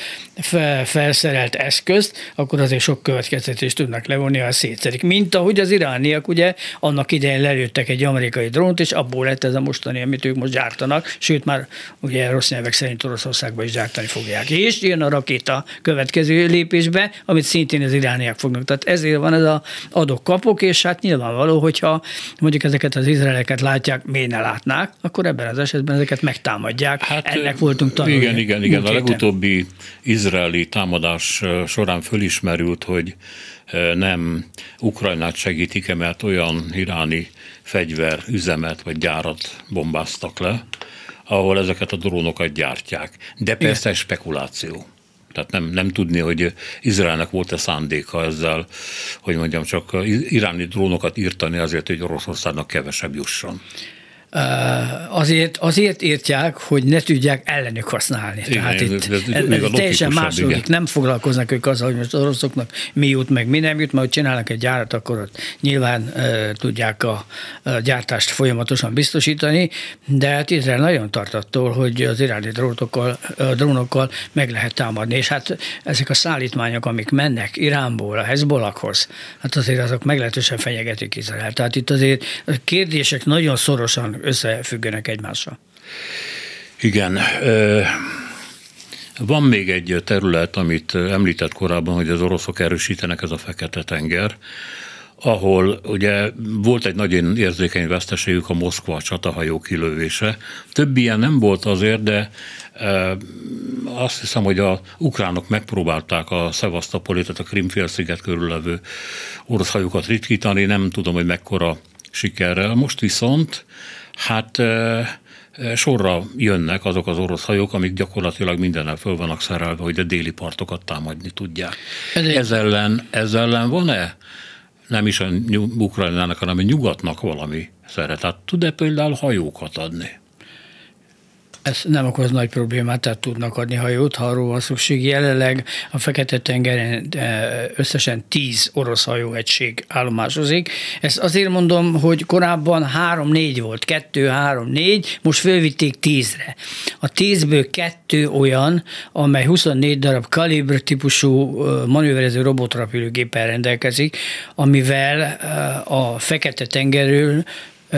felszerelt eszközt, akkor azért sok következtetést tudnak levonni, ha szétszedik. Mint ahogy az irániak ugye annak idején lelőttek egy amerikai drónt, és abból lett ez a mostani, amit ők most gyártanak, sőt már ugye rossz nyelvek szerint Oroszországban is gyártani fogják. És jön a rakéta következő lépésbe, amit szintén az irániak fognak. Tehát ezért van ez a adok-kapok, és hát nyilvánvaló, hogyha mondjuk ezeket az izraeleket látják, miért ne látnák, akkor ebben az esetben ezeket megtámadják. Hát, Ennek voltunk tanulni. Igen, igen, igen. A legutóbbi izraeli támadás során fölismerült, hogy nem Ukrajnát segítik mert olyan iráni fegyver üzemet vagy gyárat bombáztak le, ahol ezeket a drónokat gyártják. De persze Igen. spekuláció. Tehát nem, nem tudni, hogy Izraelnek volt-e szándéka ezzel, hogy mondjam, csak iráni drónokat írtani azért, hogy Oroszországnak kevesebb jusson azért, azért írtják, hogy ne tudják ellenük használni. Igen, Tehát itt ez, ez, ez teljesen második. Nem foglalkoznak ők azzal, hogy most az oroszoknak mi jut, meg mi nem jut, mert hogy csinálnak egy gyárat, akkor ott nyilván uh, tudják a, a gyártást folyamatosan biztosítani, de hát Izrael nagyon tart attól, hogy az iráni drótokkal, drónokkal meg lehet támadni, és hát ezek a szállítmányok, amik mennek Iránból a Hezbollahhoz, hát azért azok meglehetősen fenyegetik Izrael. Tehát itt azért a kérdések nagyon szorosan összefüggenek egymással. Igen. Van még egy terület, amit említett korábban, hogy az oroszok erősítenek, ez a Fekete-tenger, ahol ugye volt egy nagyon érzékeny veszteségük a Moszkva csatahajó kilövése. Több ilyen nem volt azért, de azt hiszem, hogy a ukránok megpróbálták a Szevasztopolit, tehát a Krimfélsziget körüllevő orosz hajókat ritkítani, nem tudom, hogy mekkora sikerrel. Most viszont hát sorra jönnek azok az orosz hajók, amik gyakorlatilag mindennel föl vannak szerelve, hogy a déli partokat támadni tudják. Ez ellen, ez ellen van-e nem is a Ukrajnának, hanem a nyugatnak valami szeret? Tehát tud-e például hajókat adni? Ez nem okoz nagy problémát, tehát tudnak adni hajót, ha arról van szükség. Jelenleg a Fekete-tengeren eh, összesen 10 orosz hajóegység állomásozik. Ezt azért mondom, hogy korábban 3-4 volt, 2-3-4, most fölvitték 10-re. A 10-ből kettő olyan, amely 24 darab kalibr típusú eh, manőverező robotrapülőgéppel rendelkezik, amivel eh, a Fekete-tengerről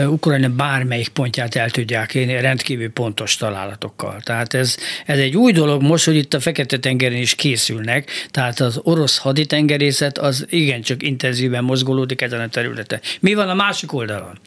Ukrajna bármelyik pontját el tudják érni rendkívül pontos találatokkal. Tehát ez, ez egy új dolog most, hogy itt a Fekete-tengeren is készülnek, tehát az orosz haditengerészet az igencsak intenzíven mozgolódik ezen a területen. Mi van a másik oldalon?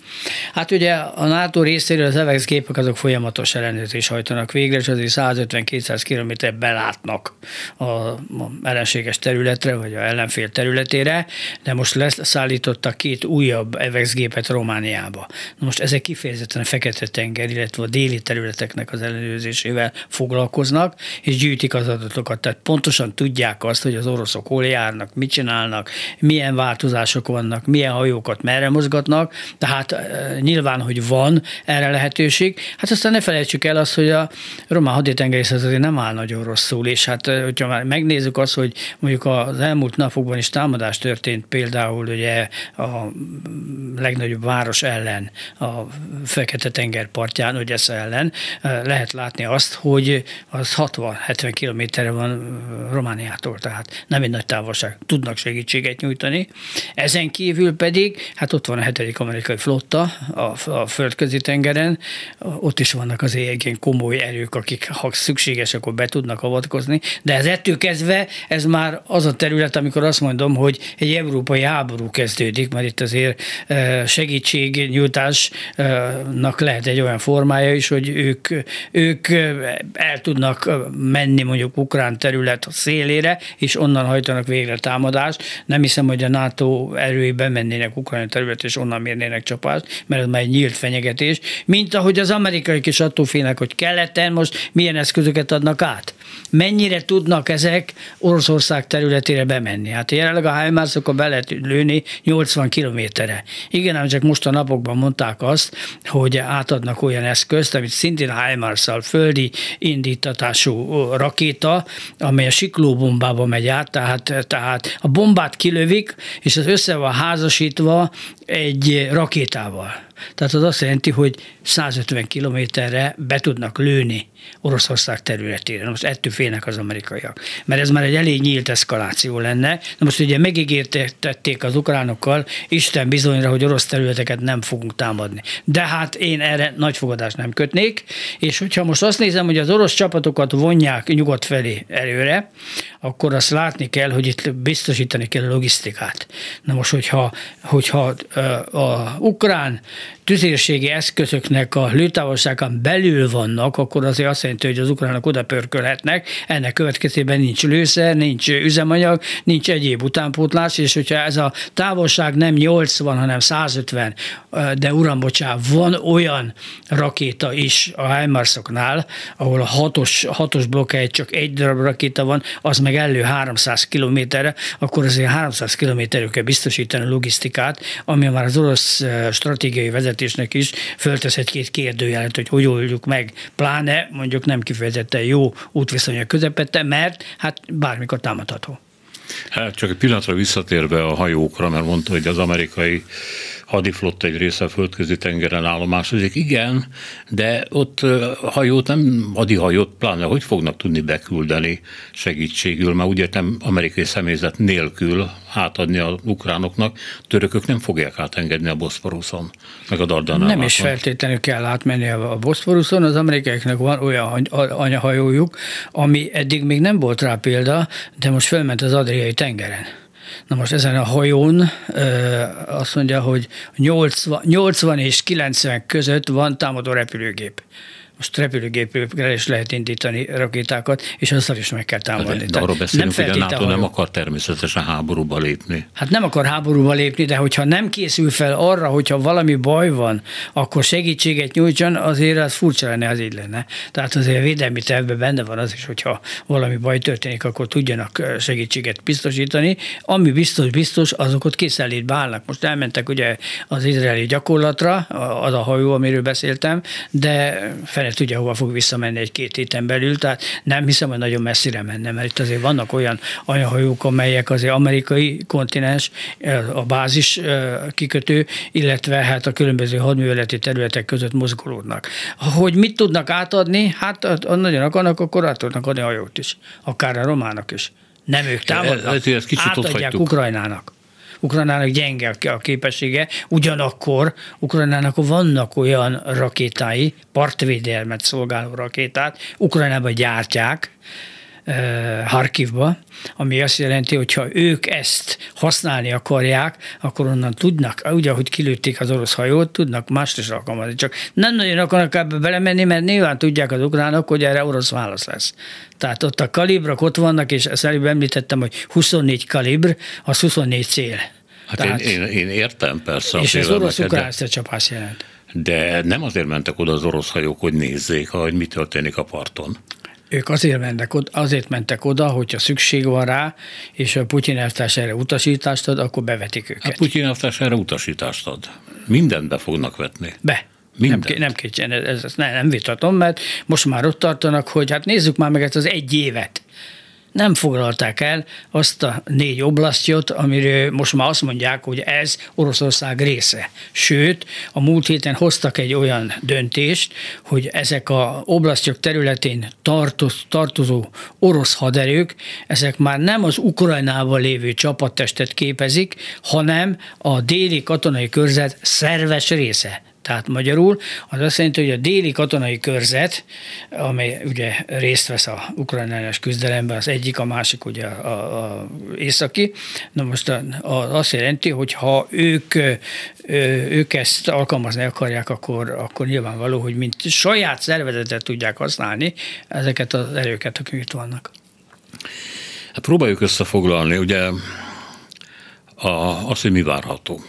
Hát ugye a NATO részéről az EVEX gépek azok folyamatos ellenőrzés hajtanak végre, és azért 150-200 km belátnak a, a ellenséges területre, vagy a ellenfél területére, de most leszállítottak két újabb EVEX gépet Romániába. Na most ezek kifejezetten a Fekete-tenger, illetve a déli területeknek az ellenőrzésével foglalkoznak, és gyűjtik az adatokat. Tehát pontosan tudják azt, hogy az oroszok hol járnak, mit csinálnak, milyen változások vannak, milyen hajókat merre mozgatnak, tehát e, nyilván, hogy van erre lehetőség. Hát aztán ne felejtsük el azt, hogy a román haditengerészet azért nem áll nagyon rosszul, és hát e, hogyha már megnézzük azt, hogy mondjuk az elmúlt napokban is támadás történt például ugye a legnagyobb város ellen, a Fekete-tenger partján, Odessa ellen, lehet látni azt, hogy az 60-70 kilométerre van Romániától, tehát nem egy nagy távolság. Tudnak segítséget nyújtani. Ezen kívül pedig, hát ott van a hetedik amerikai flotta a, a földközi tengeren, ott is vannak az ilyen komoly erők, akik ha szükséges, akkor be tudnak avatkozni, de ez ettől kezdve, ez már az a terület, amikor azt mondom, hogy egy európai háború kezdődik, mert itt azért segítségnyújtásnak lehet egy olyan formája is, hogy ők, ők el tudnak menni mondjuk ukrán terület szélére, és onnan hajtanak végre támadást. Nem hiszem, hogy a NATO erői bemennének ukrán terület, és onnan mérnének csapást, mert ez már egy nyílt fenyegetés, mint ahogy az amerikai is attól félnek, hogy keleten most milyen eszközöket adnak át. Mennyire tudnak ezek Oroszország területére bemenni? Hát jelenleg a HIMARS-okkal be lehet lőni 80 kilométerre. Igen, ám csak most a napokban mondták azt, hogy átadnak olyan eszközt, amit szintén himars földi indítatású rakéta, amely a siklóbombába megy át, tehát, tehát a bombát kilövik, és az össze van házasítva egy rakétával. Tehát az azt jelenti, hogy 150 kilométerre be tudnak lőni Oroszország területére. Most ettől félnek az amerikaiak. Mert ez már egy elég nyílt eszkaláció lenne. Na most ugye megígértették az ukránokkal, Isten bizonyra, hogy orosz területeket nem fogunk támadni. De hát én erre nagy fogadást nem kötnék, és hogyha most azt nézem, hogy az orosz csapatokat vonják nyugat felé előre, akkor azt látni kell, hogy itt biztosítani kell a logisztikát. Na most, hogyha, hogyha a ukrán tüzérségi eszközöknek a lőtávolságán belül vannak, akkor azért azt jelenti, hogy az ukránok oda pörkölhetnek, ennek következtében nincs lőszer, nincs üzemanyag, nincs egyéb utánpótlás, és hogyha ez a távolság nem 80, hanem 150, de uram, bocsá, van olyan rakéta is a HIMARS-oknál, ahol a hatos, hatos blokkáj csak egy darab rakéta van, az meg elő 300 kilométerre, akkor azért 300 kilométerre kell biztosítani a logisztikát, ami már az orosz stratégiai vezetésnek is föltesz egy-két kérdőjelet, hogy hogy oldjuk meg, pláne mondjuk nem kifejezetten jó útviszonyok közepette, mert hát bármikor támadható. Hát csak egy pillanatra visszatérve a hajókra, mert mondta, hogy az amerikai hadiflotta egy része a földközi tengeren állomásodik. Igen, de ott hajót nem, hadihajót, pláne hogy fognak tudni beküldeni segítségül, mert úgy értem amerikai személyzet nélkül átadni a ukránoknak, törökök nem fogják átengedni a Boszporuszon, meg a Dardanellon. Nem is feltétlenül kell átmenni a Boszporuszon, az amerikaiaknak van olyan anyahajójuk, ami eddig még nem volt rá példa, de most felment az Adriai tengeren. Na most ezen a hajón azt mondja, hogy 80, 80 és 90 között van támadó repülőgép most repülőgépről is lehet indítani rakétákat, és azzal is meg kell támadni. De, de arról beszélünk, nem hogy a NATO nem akar természetesen háborúba lépni. Hát nem akar háborúba lépni, de hogyha nem készül fel arra, hogyha valami baj van, akkor segítséget nyújtson, azért az furcsa lenne, az így lenne. Tehát azért a védelmi tervben benne van az is, hogyha valami baj történik, akkor tudjanak segítséget biztosítani. Ami biztos, biztos, azokat készenlétbe állnak. Most elmentek ugye az izraeli gyakorlatra, az a hajó, amiről beszéltem, de fel fele tudja, hova fog visszamenni egy-két héten belül, tehát nem hiszem, hogy nagyon messzire menne, mert itt azért vannak olyan anyahajók, amelyek azért amerikai kontinens, a bázis kikötő, illetve hát a különböző hadműveleti területek között mozgolódnak. Hogy mit tudnak átadni? Hát ha nagyon akarnak, akkor át tudnak adni hajót is, akár a románok is. Nem ők támadnak, ez, ez kicsit átadják Ukrajnának Ukrajnának gyenge a képessége, ugyanakkor Ukrajnának vannak olyan rakétái, partvédelmet szolgáló rakétát, Ukrajnában gyártják, Harkivba, ami azt jelenti, hogy ha ők ezt használni akarják, akkor onnan tudnak, ugye, ahogy kilőtték az orosz hajót, tudnak mást is alkalmazni. Csak nem nagyon akarnak ebbe belemenni, mert nyilván tudják az ukránok, hogy erre orosz válasz lesz. Tehát ott a kalibrak ott vannak, és ezt előbb említettem, hogy 24 kalibr, az 24 cél. Hát Tehát, én, én, én értem persze. És ez orosz-ukrán csapás jelent. De nem azért mentek oda az orosz hajók, hogy nézzék, hogy mi történik a parton. Ők azért mentek, azért mentek oda, hogyha szükség van rá, és a Putyin elvtárs erre utasítást ad, akkor bevetik őket. A Putyin elvtárs erre utasítást ad. Mindent be fognak vetni. Be. Minden. Nem, nem, kétség, ez, ez nem, nem vitatom, mert most már ott tartanak, hogy hát nézzük már meg ezt az egy évet nem foglalták el azt a négy oblasztjot, amiről most már azt mondják, hogy ez Oroszország része. Sőt, a múlt héten hoztak egy olyan döntést, hogy ezek a oblasztjok területén tartoz, tartozó orosz haderők, ezek már nem az Ukrajnában lévő csapattestet képezik, hanem a déli katonai körzet szerves része. Tehát magyarul az azt jelenti, hogy a déli katonai körzet, amely ugye részt vesz a ukrajnás küzdelemben, az egyik, a másik ugye a, a, északi. Na most a, a, azt jelenti, hogy ha ők, ők ezt alkalmazni akarják, akkor, akkor nyilvánvaló, hogy mint saját szervezetet tudják használni ezeket az erőket, akik itt vannak. Hát próbáljuk összefoglalni, ugye a, azt, hogy mi várható.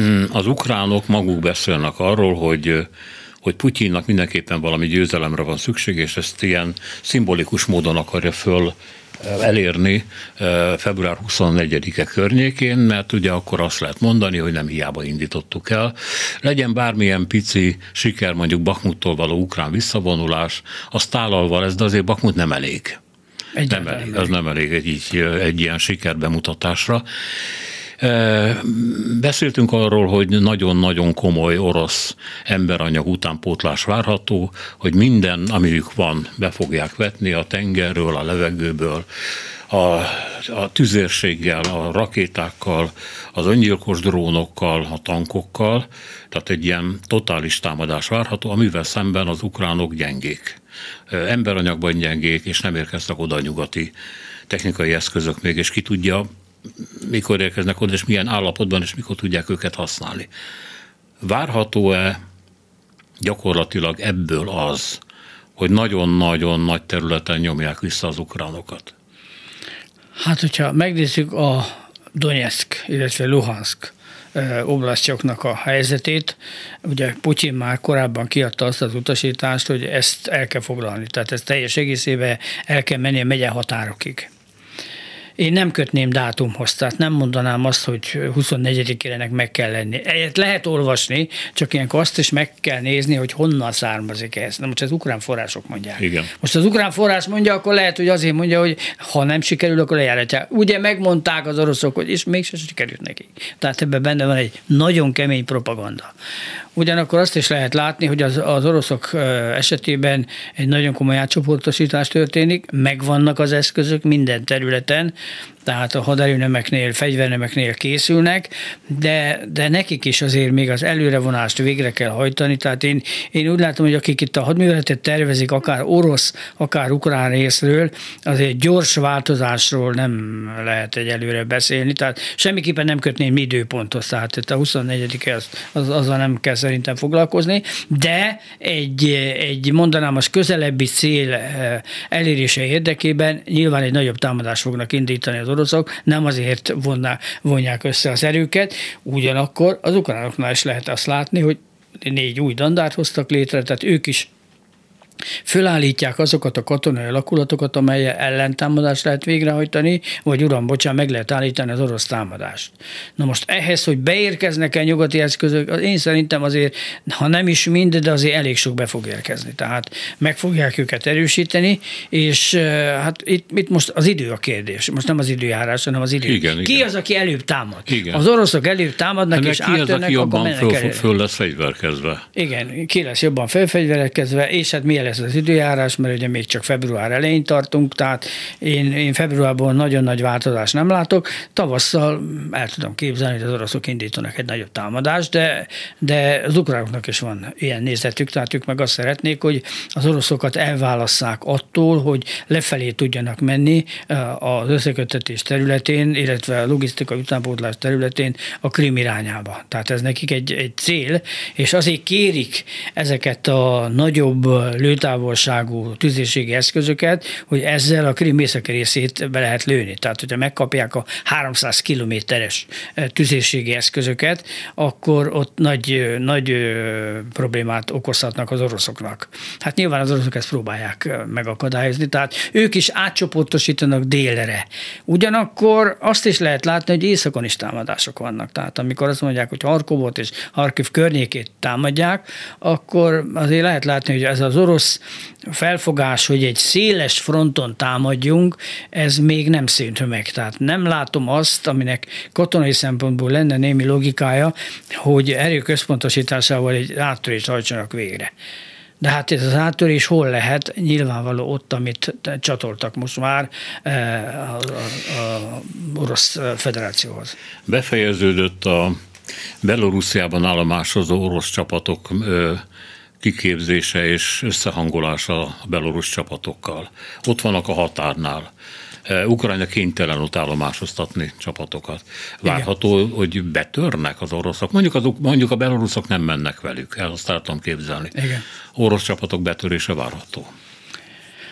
Mm, az ukránok maguk beszélnek arról, hogy hogy Putyinnak mindenképpen valami győzelemre van szükség, és ezt ilyen szimbolikus módon akarja föl elérni február 24-e környékén, mert ugye akkor azt lehet mondani, hogy nem hiába indítottuk el. Legyen bármilyen pici siker, mondjuk Bakmuttól való ukrán visszavonulás, az tálalva lesz, de azért Bakmut nem elég. Egyáltalán nem elég, az nem elég egy, egy, egy ilyen sikerbemutatásra. Beszéltünk arról, hogy nagyon-nagyon komoly orosz emberanyag utánpótlás várható, hogy minden, amiük van, be fogják vetni a tengerről, a levegőből, a, a tüzérséggel, a rakétákkal, az öngyilkos drónokkal, a tankokkal, tehát egy ilyen totális támadás várható, amivel szemben az ukránok gyengék. Emberanyagban gyengék, és nem érkeztek oda a nyugati technikai eszközök még, és ki tudja, mikor érkeznek oda, és milyen állapotban, és mikor tudják őket használni. Várható-e gyakorlatilag ebből az, hogy nagyon-nagyon nagy területen nyomják vissza az ukránokat? Hát, hogyha megnézzük a Donetsk, illetve Luhansk oblasztjoknak a helyzetét. Ugye Putyin már korábban kiadta azt az utasítást, hogy ezt el kell foglalni. Tehát ez teljes egészében el kell menni a megye határokig. Én nem kötném dátumhoz, tehát nem mondanám azt, hogy 24-ének meg kell lenni. Egyet lehet olvasni, csak ilyenkor azt is meg kell nézni, hogy honnan származik ez. Na most az ukrán források mondják. Igen. Most az ukrán forrás mondja, akkor lehet, hogy azért mondja, hogy ha nem sikerül, akkor lejáratja. Ugye megmondták az oroszok, hogy és mégsem sikerült neki. Tehát ebben benne van egy nagyon kemény propaganda. Ugyanakkor azt is lehet látni, hogy az, az oroszok esetében egy nagyon komoly átcsoportosítás történik, megvannak az eszközök minden területen, tehát a haderőnemeknél, fegyvernemeknél készülnek, de, de nekik is azért még az előrevonást végre kell hajtani. Tehát én, én úgy látom, hogy akik itt a hadműveletet tervezik, akár orosz, akár ukrán részről, azért gyors változásról nem lehet egy előre beszélni. Tehát semmiképpen nem kötném időpontot, tehát itt a 24 az, az, azzal nem kell szerintem foglalkozni, de egy, egy mondanám az közelebbi cél eh, elérése érdekében nyilván egy nagyobb támadást fognak indítani az oroszok nem azért vonná, vonják össze az erőket, ugyanakkor az ukránoknál is lehet azt látni, hogy négy új dandárt hoztak létre, tehát ők is fölállítják azokat a katonai alakulatokat, amelyel ellentámadást lehet végrehajtani, vagy uram, bocsánat, meg lehet állítani az orosz támadást. Na most ehhez, hogy beérkeznek-e nyugati eszközök, én szerintem azért, ha nem is mind, de azért elég sok be fog érkezni. Tehát meg fogják őket erősíteni, és hát itt, itt most az idő a kérdés. Most nem az időjárás, hanem az idő. Igen, ki igen. az, aki előbb támad? Igen. Az oroszok előbb támadnak, Ennek és ki az, aki jobban föl, föl lesz fegyverkezve? Igen, ki lesz jobban felfegyverkezve, és hát milyen lesz az időjárás, mert ugye még csak február elején tartunk, tehát én, én februárban nagyon nagy változást nem látok. Tavasszal el tudom képzelni, hogy az oroszok indítanak egy nagyobb támadást, de, de az ukránoknak is van ilyen nézetük, tehát ők meg azt szeretnék, hogy az oroszokat elválasszák attól, hogy lefelé tudjanak menni eh, az összekötetés területén, illetve a logisztika utánpótlás területén a Krim irányába. Tehát ez nekik egy, egy cél, és azért kérik ezeket a nagyobb lőtávolságú tüzérségi eszközöket, hogy ezzel a Krim északi részét be lehet lőni. Tehát, hogyha megkapják a 300 kilométeres tüzérségi eszközöket, akkor ott nagy, nagy problémát okozhatnak az oroszoknak. Hát nyilván az oroszok ezt próbálják megakadályozni, tehát ők is átcsoportosítanak délre. Ugyanakkor azt is lehet látni, hogy északon is támadások vannak. Tehát amikor azt mondják, hogy Harkovot és Harkiv környékét támadják, akkor azért lehet látni, hogy ez az orosz felfogás, hogy egy széles fronton támadjunk, ez még nem szűnt meg. Tehát nem látom azt, aminek katonai szempontból lenne némi logikája, hogy erőközpontosításával egy áttörést hajtsanak végre. De hát ez az áttörés hol lehet? Nyilvánvaló ott, amit csatoltak most már eh, a, a, a Orosz Federációhoz. Befejeződött a Belorussziában állomásozó orosz csapatok kiképzése és összehangolása a belorusz csapatokkal. Ott vannak a határnál. Ukrajna kénytelen ott állomásoztatni csapatokat. Várható, Igen. hogy betörnek az oroszok. Mondjuk, az, mondjuk a beloruszok nem mennek velük, el azt képzelni. Igen. Orosz csapatok betörése várható.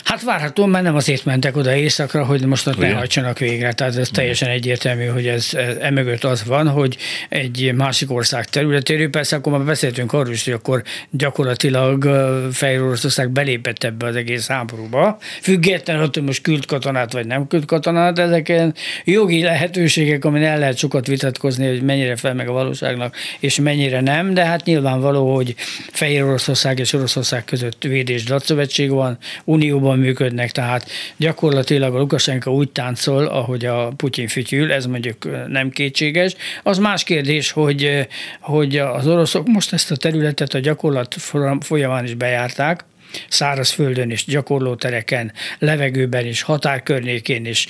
Hát várhatóan, mert nem azért mentek oda éjszakra, hogy most ott ne hajtsanak végre. Tehát ez teljesen egyértelmű, hogy ez, ez emögött az van, hogy egy másik ország területéről, persze akkor már beszéltünk arról is, hogy akkor gyakorlatilag Fehér Oroszország belépett ebbe az egész háborúba, függetlenül attól, hogy most küld katonát vagy nem küld katonát, ezeken jogi lehetőségek, amin el lehet sokat vitatkozni, hogy mennyire fel meg a valóságnak, és mennyire nem, de hát nyilvánvaló, hogy Fehér Oroszország és Oroszország között védés datszövetség van, unióban jól működnek, tehát gyakorlatilag a Lukasenka úgy táncol, ahogy a Putyin fütyül, ez mondjuk nem kétséges. Az más kérdés, hogy, hogy az oroszok most ezt a területet a gyakorlat folyamán is bejárták, szárazföldön és gyakorlótereken, levegőben is, határkörnyékén is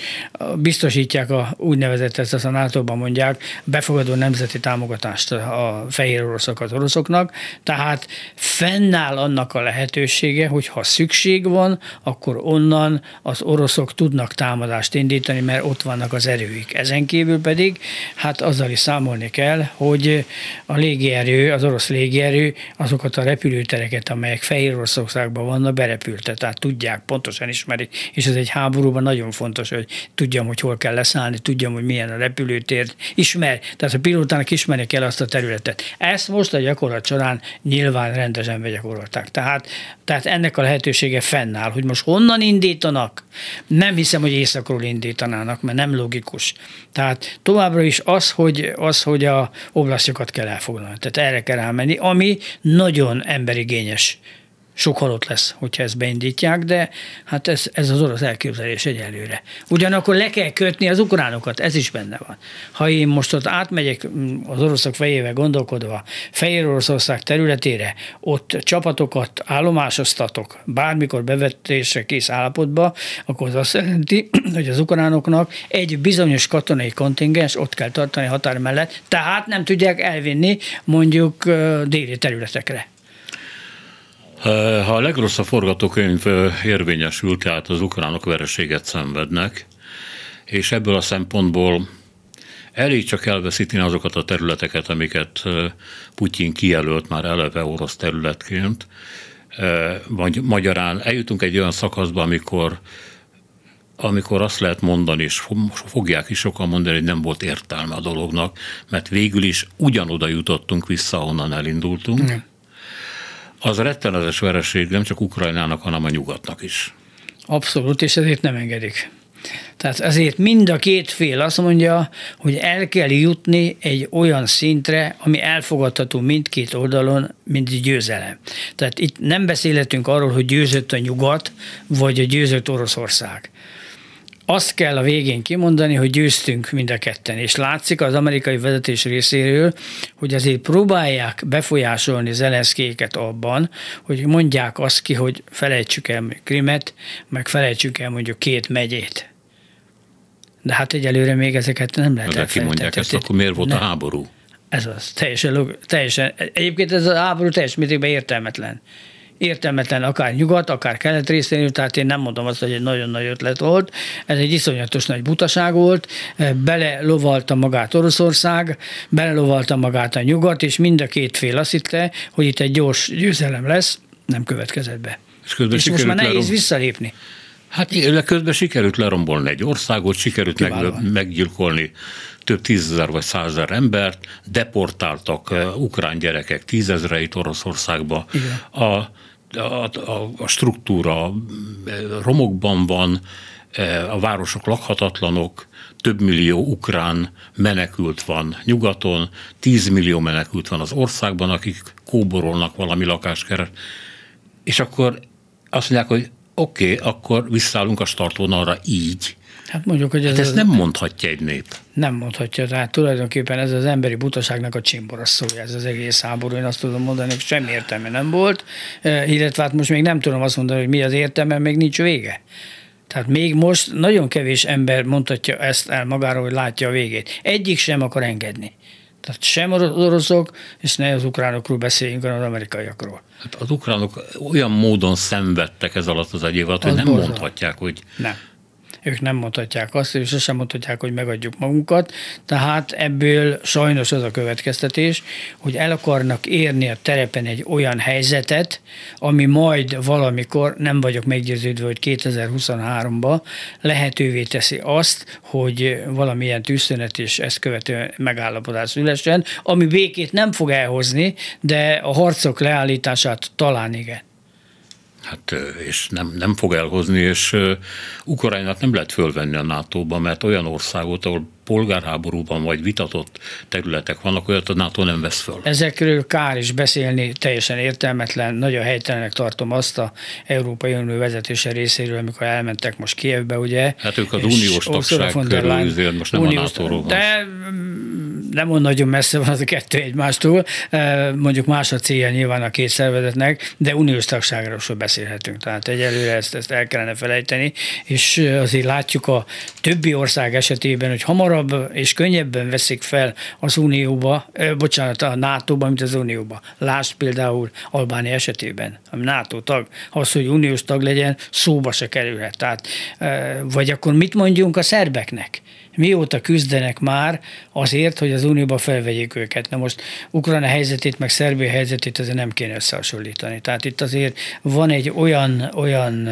biztosítják a úgynevezett, ezt a NATO-ban mondják, befogadó nemzeti támogatást a fehér oroszok az oroszoknak, tehát fennáll annak a lehetősége, hogy ha szükség van, akkor onnan az oroszok tudnak támadást indítani, mert ott vannak az erőik. Ezen kívül pedig, hát azzal is számolni kell, hogy a légierő, az orosz légierő azokat a repülőtereket, amelyek Fehér Oroszországban országban vannak, berepültek, tehát tudják, pontosan ismerik, és ez egy háborúban nagyon fontos, hogy tudjam, hogy hol kell leszállni, tudjam, hogy milyen a repülőtér, ismer, tehát a pilótának ismerni kell azt a területet. Ezt most a gyakorlat során nyilván rendesen begyakorolták. Tehát, tehát ennek a lehetősége fennáll, hogy most honnan indítanak, nem hiszem, hogy északról indítanának, mert nem logikus. Tehát továbbra is az, hogy, az, hogy a oblasztjokat kell elfoglalni. Tehát erre kell elmenni, ami nagyon emberigényes sok halott lesz, hogyha ezt beindítják, de hát ez, ez az orosz elképzelés egyelőre. Ugyanakkor le kell kötni az ukránokat, ez is benne van. Ha én most ott átmegyek mm, az oroszok fejével gondolkodva Fehér Oroszország területére, ott csapatokat állomásoztatok, bármikor bevetésre kész állapotba, akkor az azt jelenti, hogy az ukránoknak egy bizonyos katonai kontingens ott kell tartani határ mellett, tehát nem tudják elvinni mondjuk déli területekre. Ha a legrosszabb forgatókönyv érvényesül, tehát az ukránok vereséget szenvednek, és ebből a szempontból elég csak elveszíteni azokat a területeket, amiket Putyin kijelölt már eleve orosz területként, vagy magyarán eljutunk egy olyan szakaszba, amikor amikor azt lehet mondani, és fogják is sokan mondani, hogy nem volt értelme a dolognak, mert végül is ugyanoda jutottunk vissza, ahonnan elindultunk. Nem az rettenetes vereség nem csak Ukrajnának, hanem a nyugatnak is. Abszolút, és ezért nem engedik. Tehát ezért mind a két fél azt mondja, hogy el kell jutni egy olyan szintre, ami elfogadható mindkét oldalon, mint győzelem. Tehát itt nem beszélhetünk arról, hogy győzött a nyugat, vagy a győzött Oroszország azt kell a végén kimondani, hogy győztünk mind a ketten, és látszik az amerikai vezetés részéről, hogy azért próbálják befolyásolni Zelenszkéket abban, hogy mondják azt ki, hogy felejtsük el Krimet, meg felejtsük el mondjuk két megyét. De hát egyelőre még ezeket nem lehet De ki mondják ezt, akkor miért volt nem. a háború? Ez az, teljesen, teljesen, egyébként ez a háború teljes mértékben értelmetlen értelmetlen akár nyugat, akár kelet részéről, tehát én nem mondom azt, hogy egy nagyon nagy ötlet volt. Ez egy iszonyatos nagy butaság volt, belelovalta magát Oroszország, belelovalta magát a nyugat, és mind a két fél azt hitte, hogy itt egy gyors győzelem lesz, nem következett be. És, és most már nehéz lerom... visszalépni. Hát közben sikerült lerombolni egy országot, sikerült meg, meggyilkolni több tízezer vagy százezer embert, deportáltak uh, ukrán gyerekek tízezreit Oroszországba. Igen. A a, a, a struktúra romokban van, e, a városok lakhatatlanok, több millió ukrán menekült van nyugaton, 10 millió menekült van az országban, akik kóborolnak valami lakáskeret, és akkor azt mondják, hogy oké, okay, akkor visszállunk a startvonalra így. Hát mondjuk, hogy ez hát ezt az... nem mondhatja egy nép. Nem mondhatja, tehát tulajdonképpen ez az emberi butaságnak a csimbora szója, ez az egész háború, én azt tudom mondani, hogy semmi értelme nem volt, e, illetve hát most még nem tudom azt mondani, hogy mi az értelme, még nincs vége. Tehát még most nagyon kevés ember mondhatja ezt el magáról, hogy látja a végét. Egyik sem akar engedni. Tehát sem az oroszok, és ne az ukránokról beszéljünk, hanem az amerikaiakról. Hát az ukránok olyan módon szenvedtek ez alatt az egy év alatt, hogy nem borzal. mondhatják, hogy nem ők nem mondhatják azt, és sosem mondhatják, hogy megadjuk magunkat. Tehát ebből sajnos az a következtetés, hogy el akarnak érni a terepen egy olyan helyzetet, ami majd valamikor, nem vagyok meggyőződve, hogy 2023-ban lehetővé teszi azt, hogy valamilyen tűzszünet és ezt követő megállapodás szülessen, ami békét nem fog elhozni, de a harcok leállítását talán igen. Hát, és nem, nem fog elhozni, és Ukrajnát nem lehet fölvenni a NATO-ba, mert olyan országot, ahol polgárháborúban vagy vitatott területek vannak, olyat a NATO nem vesz föl. Ezekről kár is beszélni, teljesen értelmetlen, nagyon helytelenek tartom azt a Európai Unió vezetése részéről, amikor elmentek most Kievbe, ugye. Hát ők az uniós tagság körül, most nem uniós, a nato De nem on nagyon messze van az a kettő egymástól, mondjuk más a célja nyilván a két szervezetnek, de uniós tagságról sem beszélhetünk. Tehát egyelőre ezt, ezt el kellene felejteni, és azért látjuk a többi ország esetében, hogy hamar hamarabb és könnyebben veszik fel az Unióba, bocsánat, a NATO-ba, mint az Unióba. Lásd például Albánia esetében, ami NATO tag, az, hogy uniós tag legyen, szóba se kerülhet. Tehát, eh, vagy akkor mit mondjunk a szerbeknek? Mióta küzdenek már azért, hogy az Unióba felvegyék őket. Na most Ukrajna helyzetét, meg Szerbia helyzetét azért nem kéne összehasonlítani. Tehát itt azért van egy olyan, olyan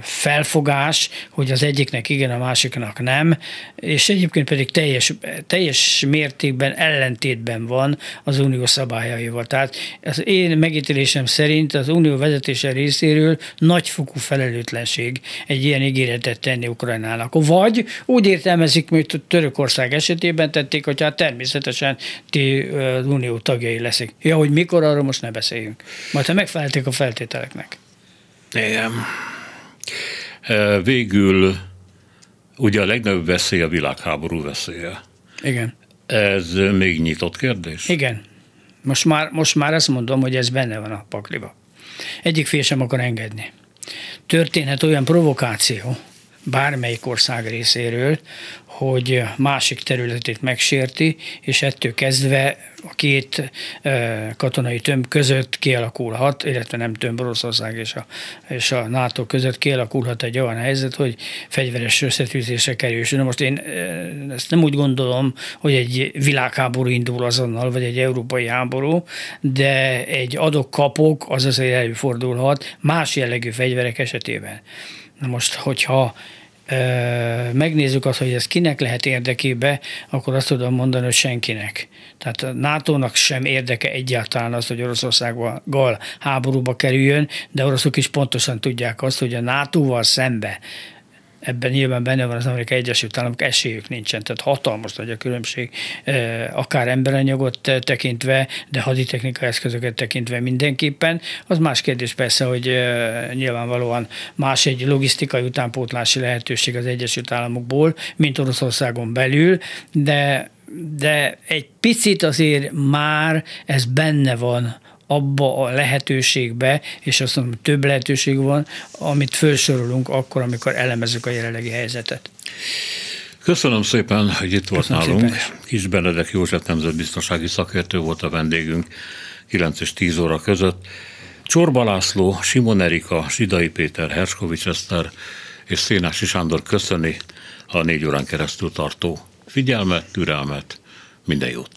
felfogás, hogy az egyiknek igen, a másiknak nem, és egyébként pedig teljes, teljes mértékben ellentétben van az unió szabályaival. Tehát az én megítélésem szerint az unió vezetése részéről nagyfokú felelőtlenség egy ilyen ígéretet tenni Ukrajnának. Vagy úgy értelmezik, mint Törökország esetében tették, hogy hát természetesen ti az unió tagjai leszek. Ja, hogy mikor, arról most ne beszéljünk. Majd ha megfelelték a feltételeknek. Igen. Végül ugye a legnagyobb veszély a világháború veszélye. Igen. Ez még nyitott kérdés? Igen. Most már, most már ezt mondom, hogy ez benne van a pakliba. Egyik fél sem akar engedni. Történhet olyan provokáció, bármelyik ország részéről, hogy másik területét megsérti, és ettől kezdve a két katonai tömb között kialakulhat, illetve nem tömb Oroszország és a, és a NATO között kialakulhat egy olyan helyzet, hogy fegyveres összetűzésre kerül. Na most én ezt nem úgy gondolom, hogy egy világháború indul azonnal, vagy egy európai háború, de egy adok-kapok az azért előfordulhat más jellegű fegyverek esetében. Na most, hogyha megnézzük azt, hogy ez kinek lehet érdekébe, akkor azt tudom mondani, hogy senkinek. Tehát a NATO-nak sem érdeke egyáltalán az, hogy Oroszországgal háborúba kerüljön, de oroszok is pontosan tudják azt, hogy a NATO-val szembe ebben nyilván benne van az Amerikai Egyesült Államok, esélyük nincsen, tehát hatalmas nagy a különbség, akár emberanyagot tekintve, de haditechnika eszközöket tekintve mindenképpen. Az más kérdés persze, hogy nyilvánvalóan más egy logisztikai utánpótlási lehetőség az Egyesült Államokból, mint Oroszországon belül, de de egy picit azért már ez benne van abba a lehetőségbe, és azt mondom, több lehetőség van, amit felsorolunk akkor, amikor elemezzük a jelenlegi helyzetet. Köszönöm szépen, hogy itt volt Köszönöm nálunk. Szépen. Kis Benedek József nemzetbiztonsági szakértő volt a vendégünk 9 és 10 óra között. Csorba László, Simon Erika, Sidai Péter, Herskovics Eszter és Szénási Sándor köszöni a négy órán keresztül tartó figyelmet, türelmet, minden jót!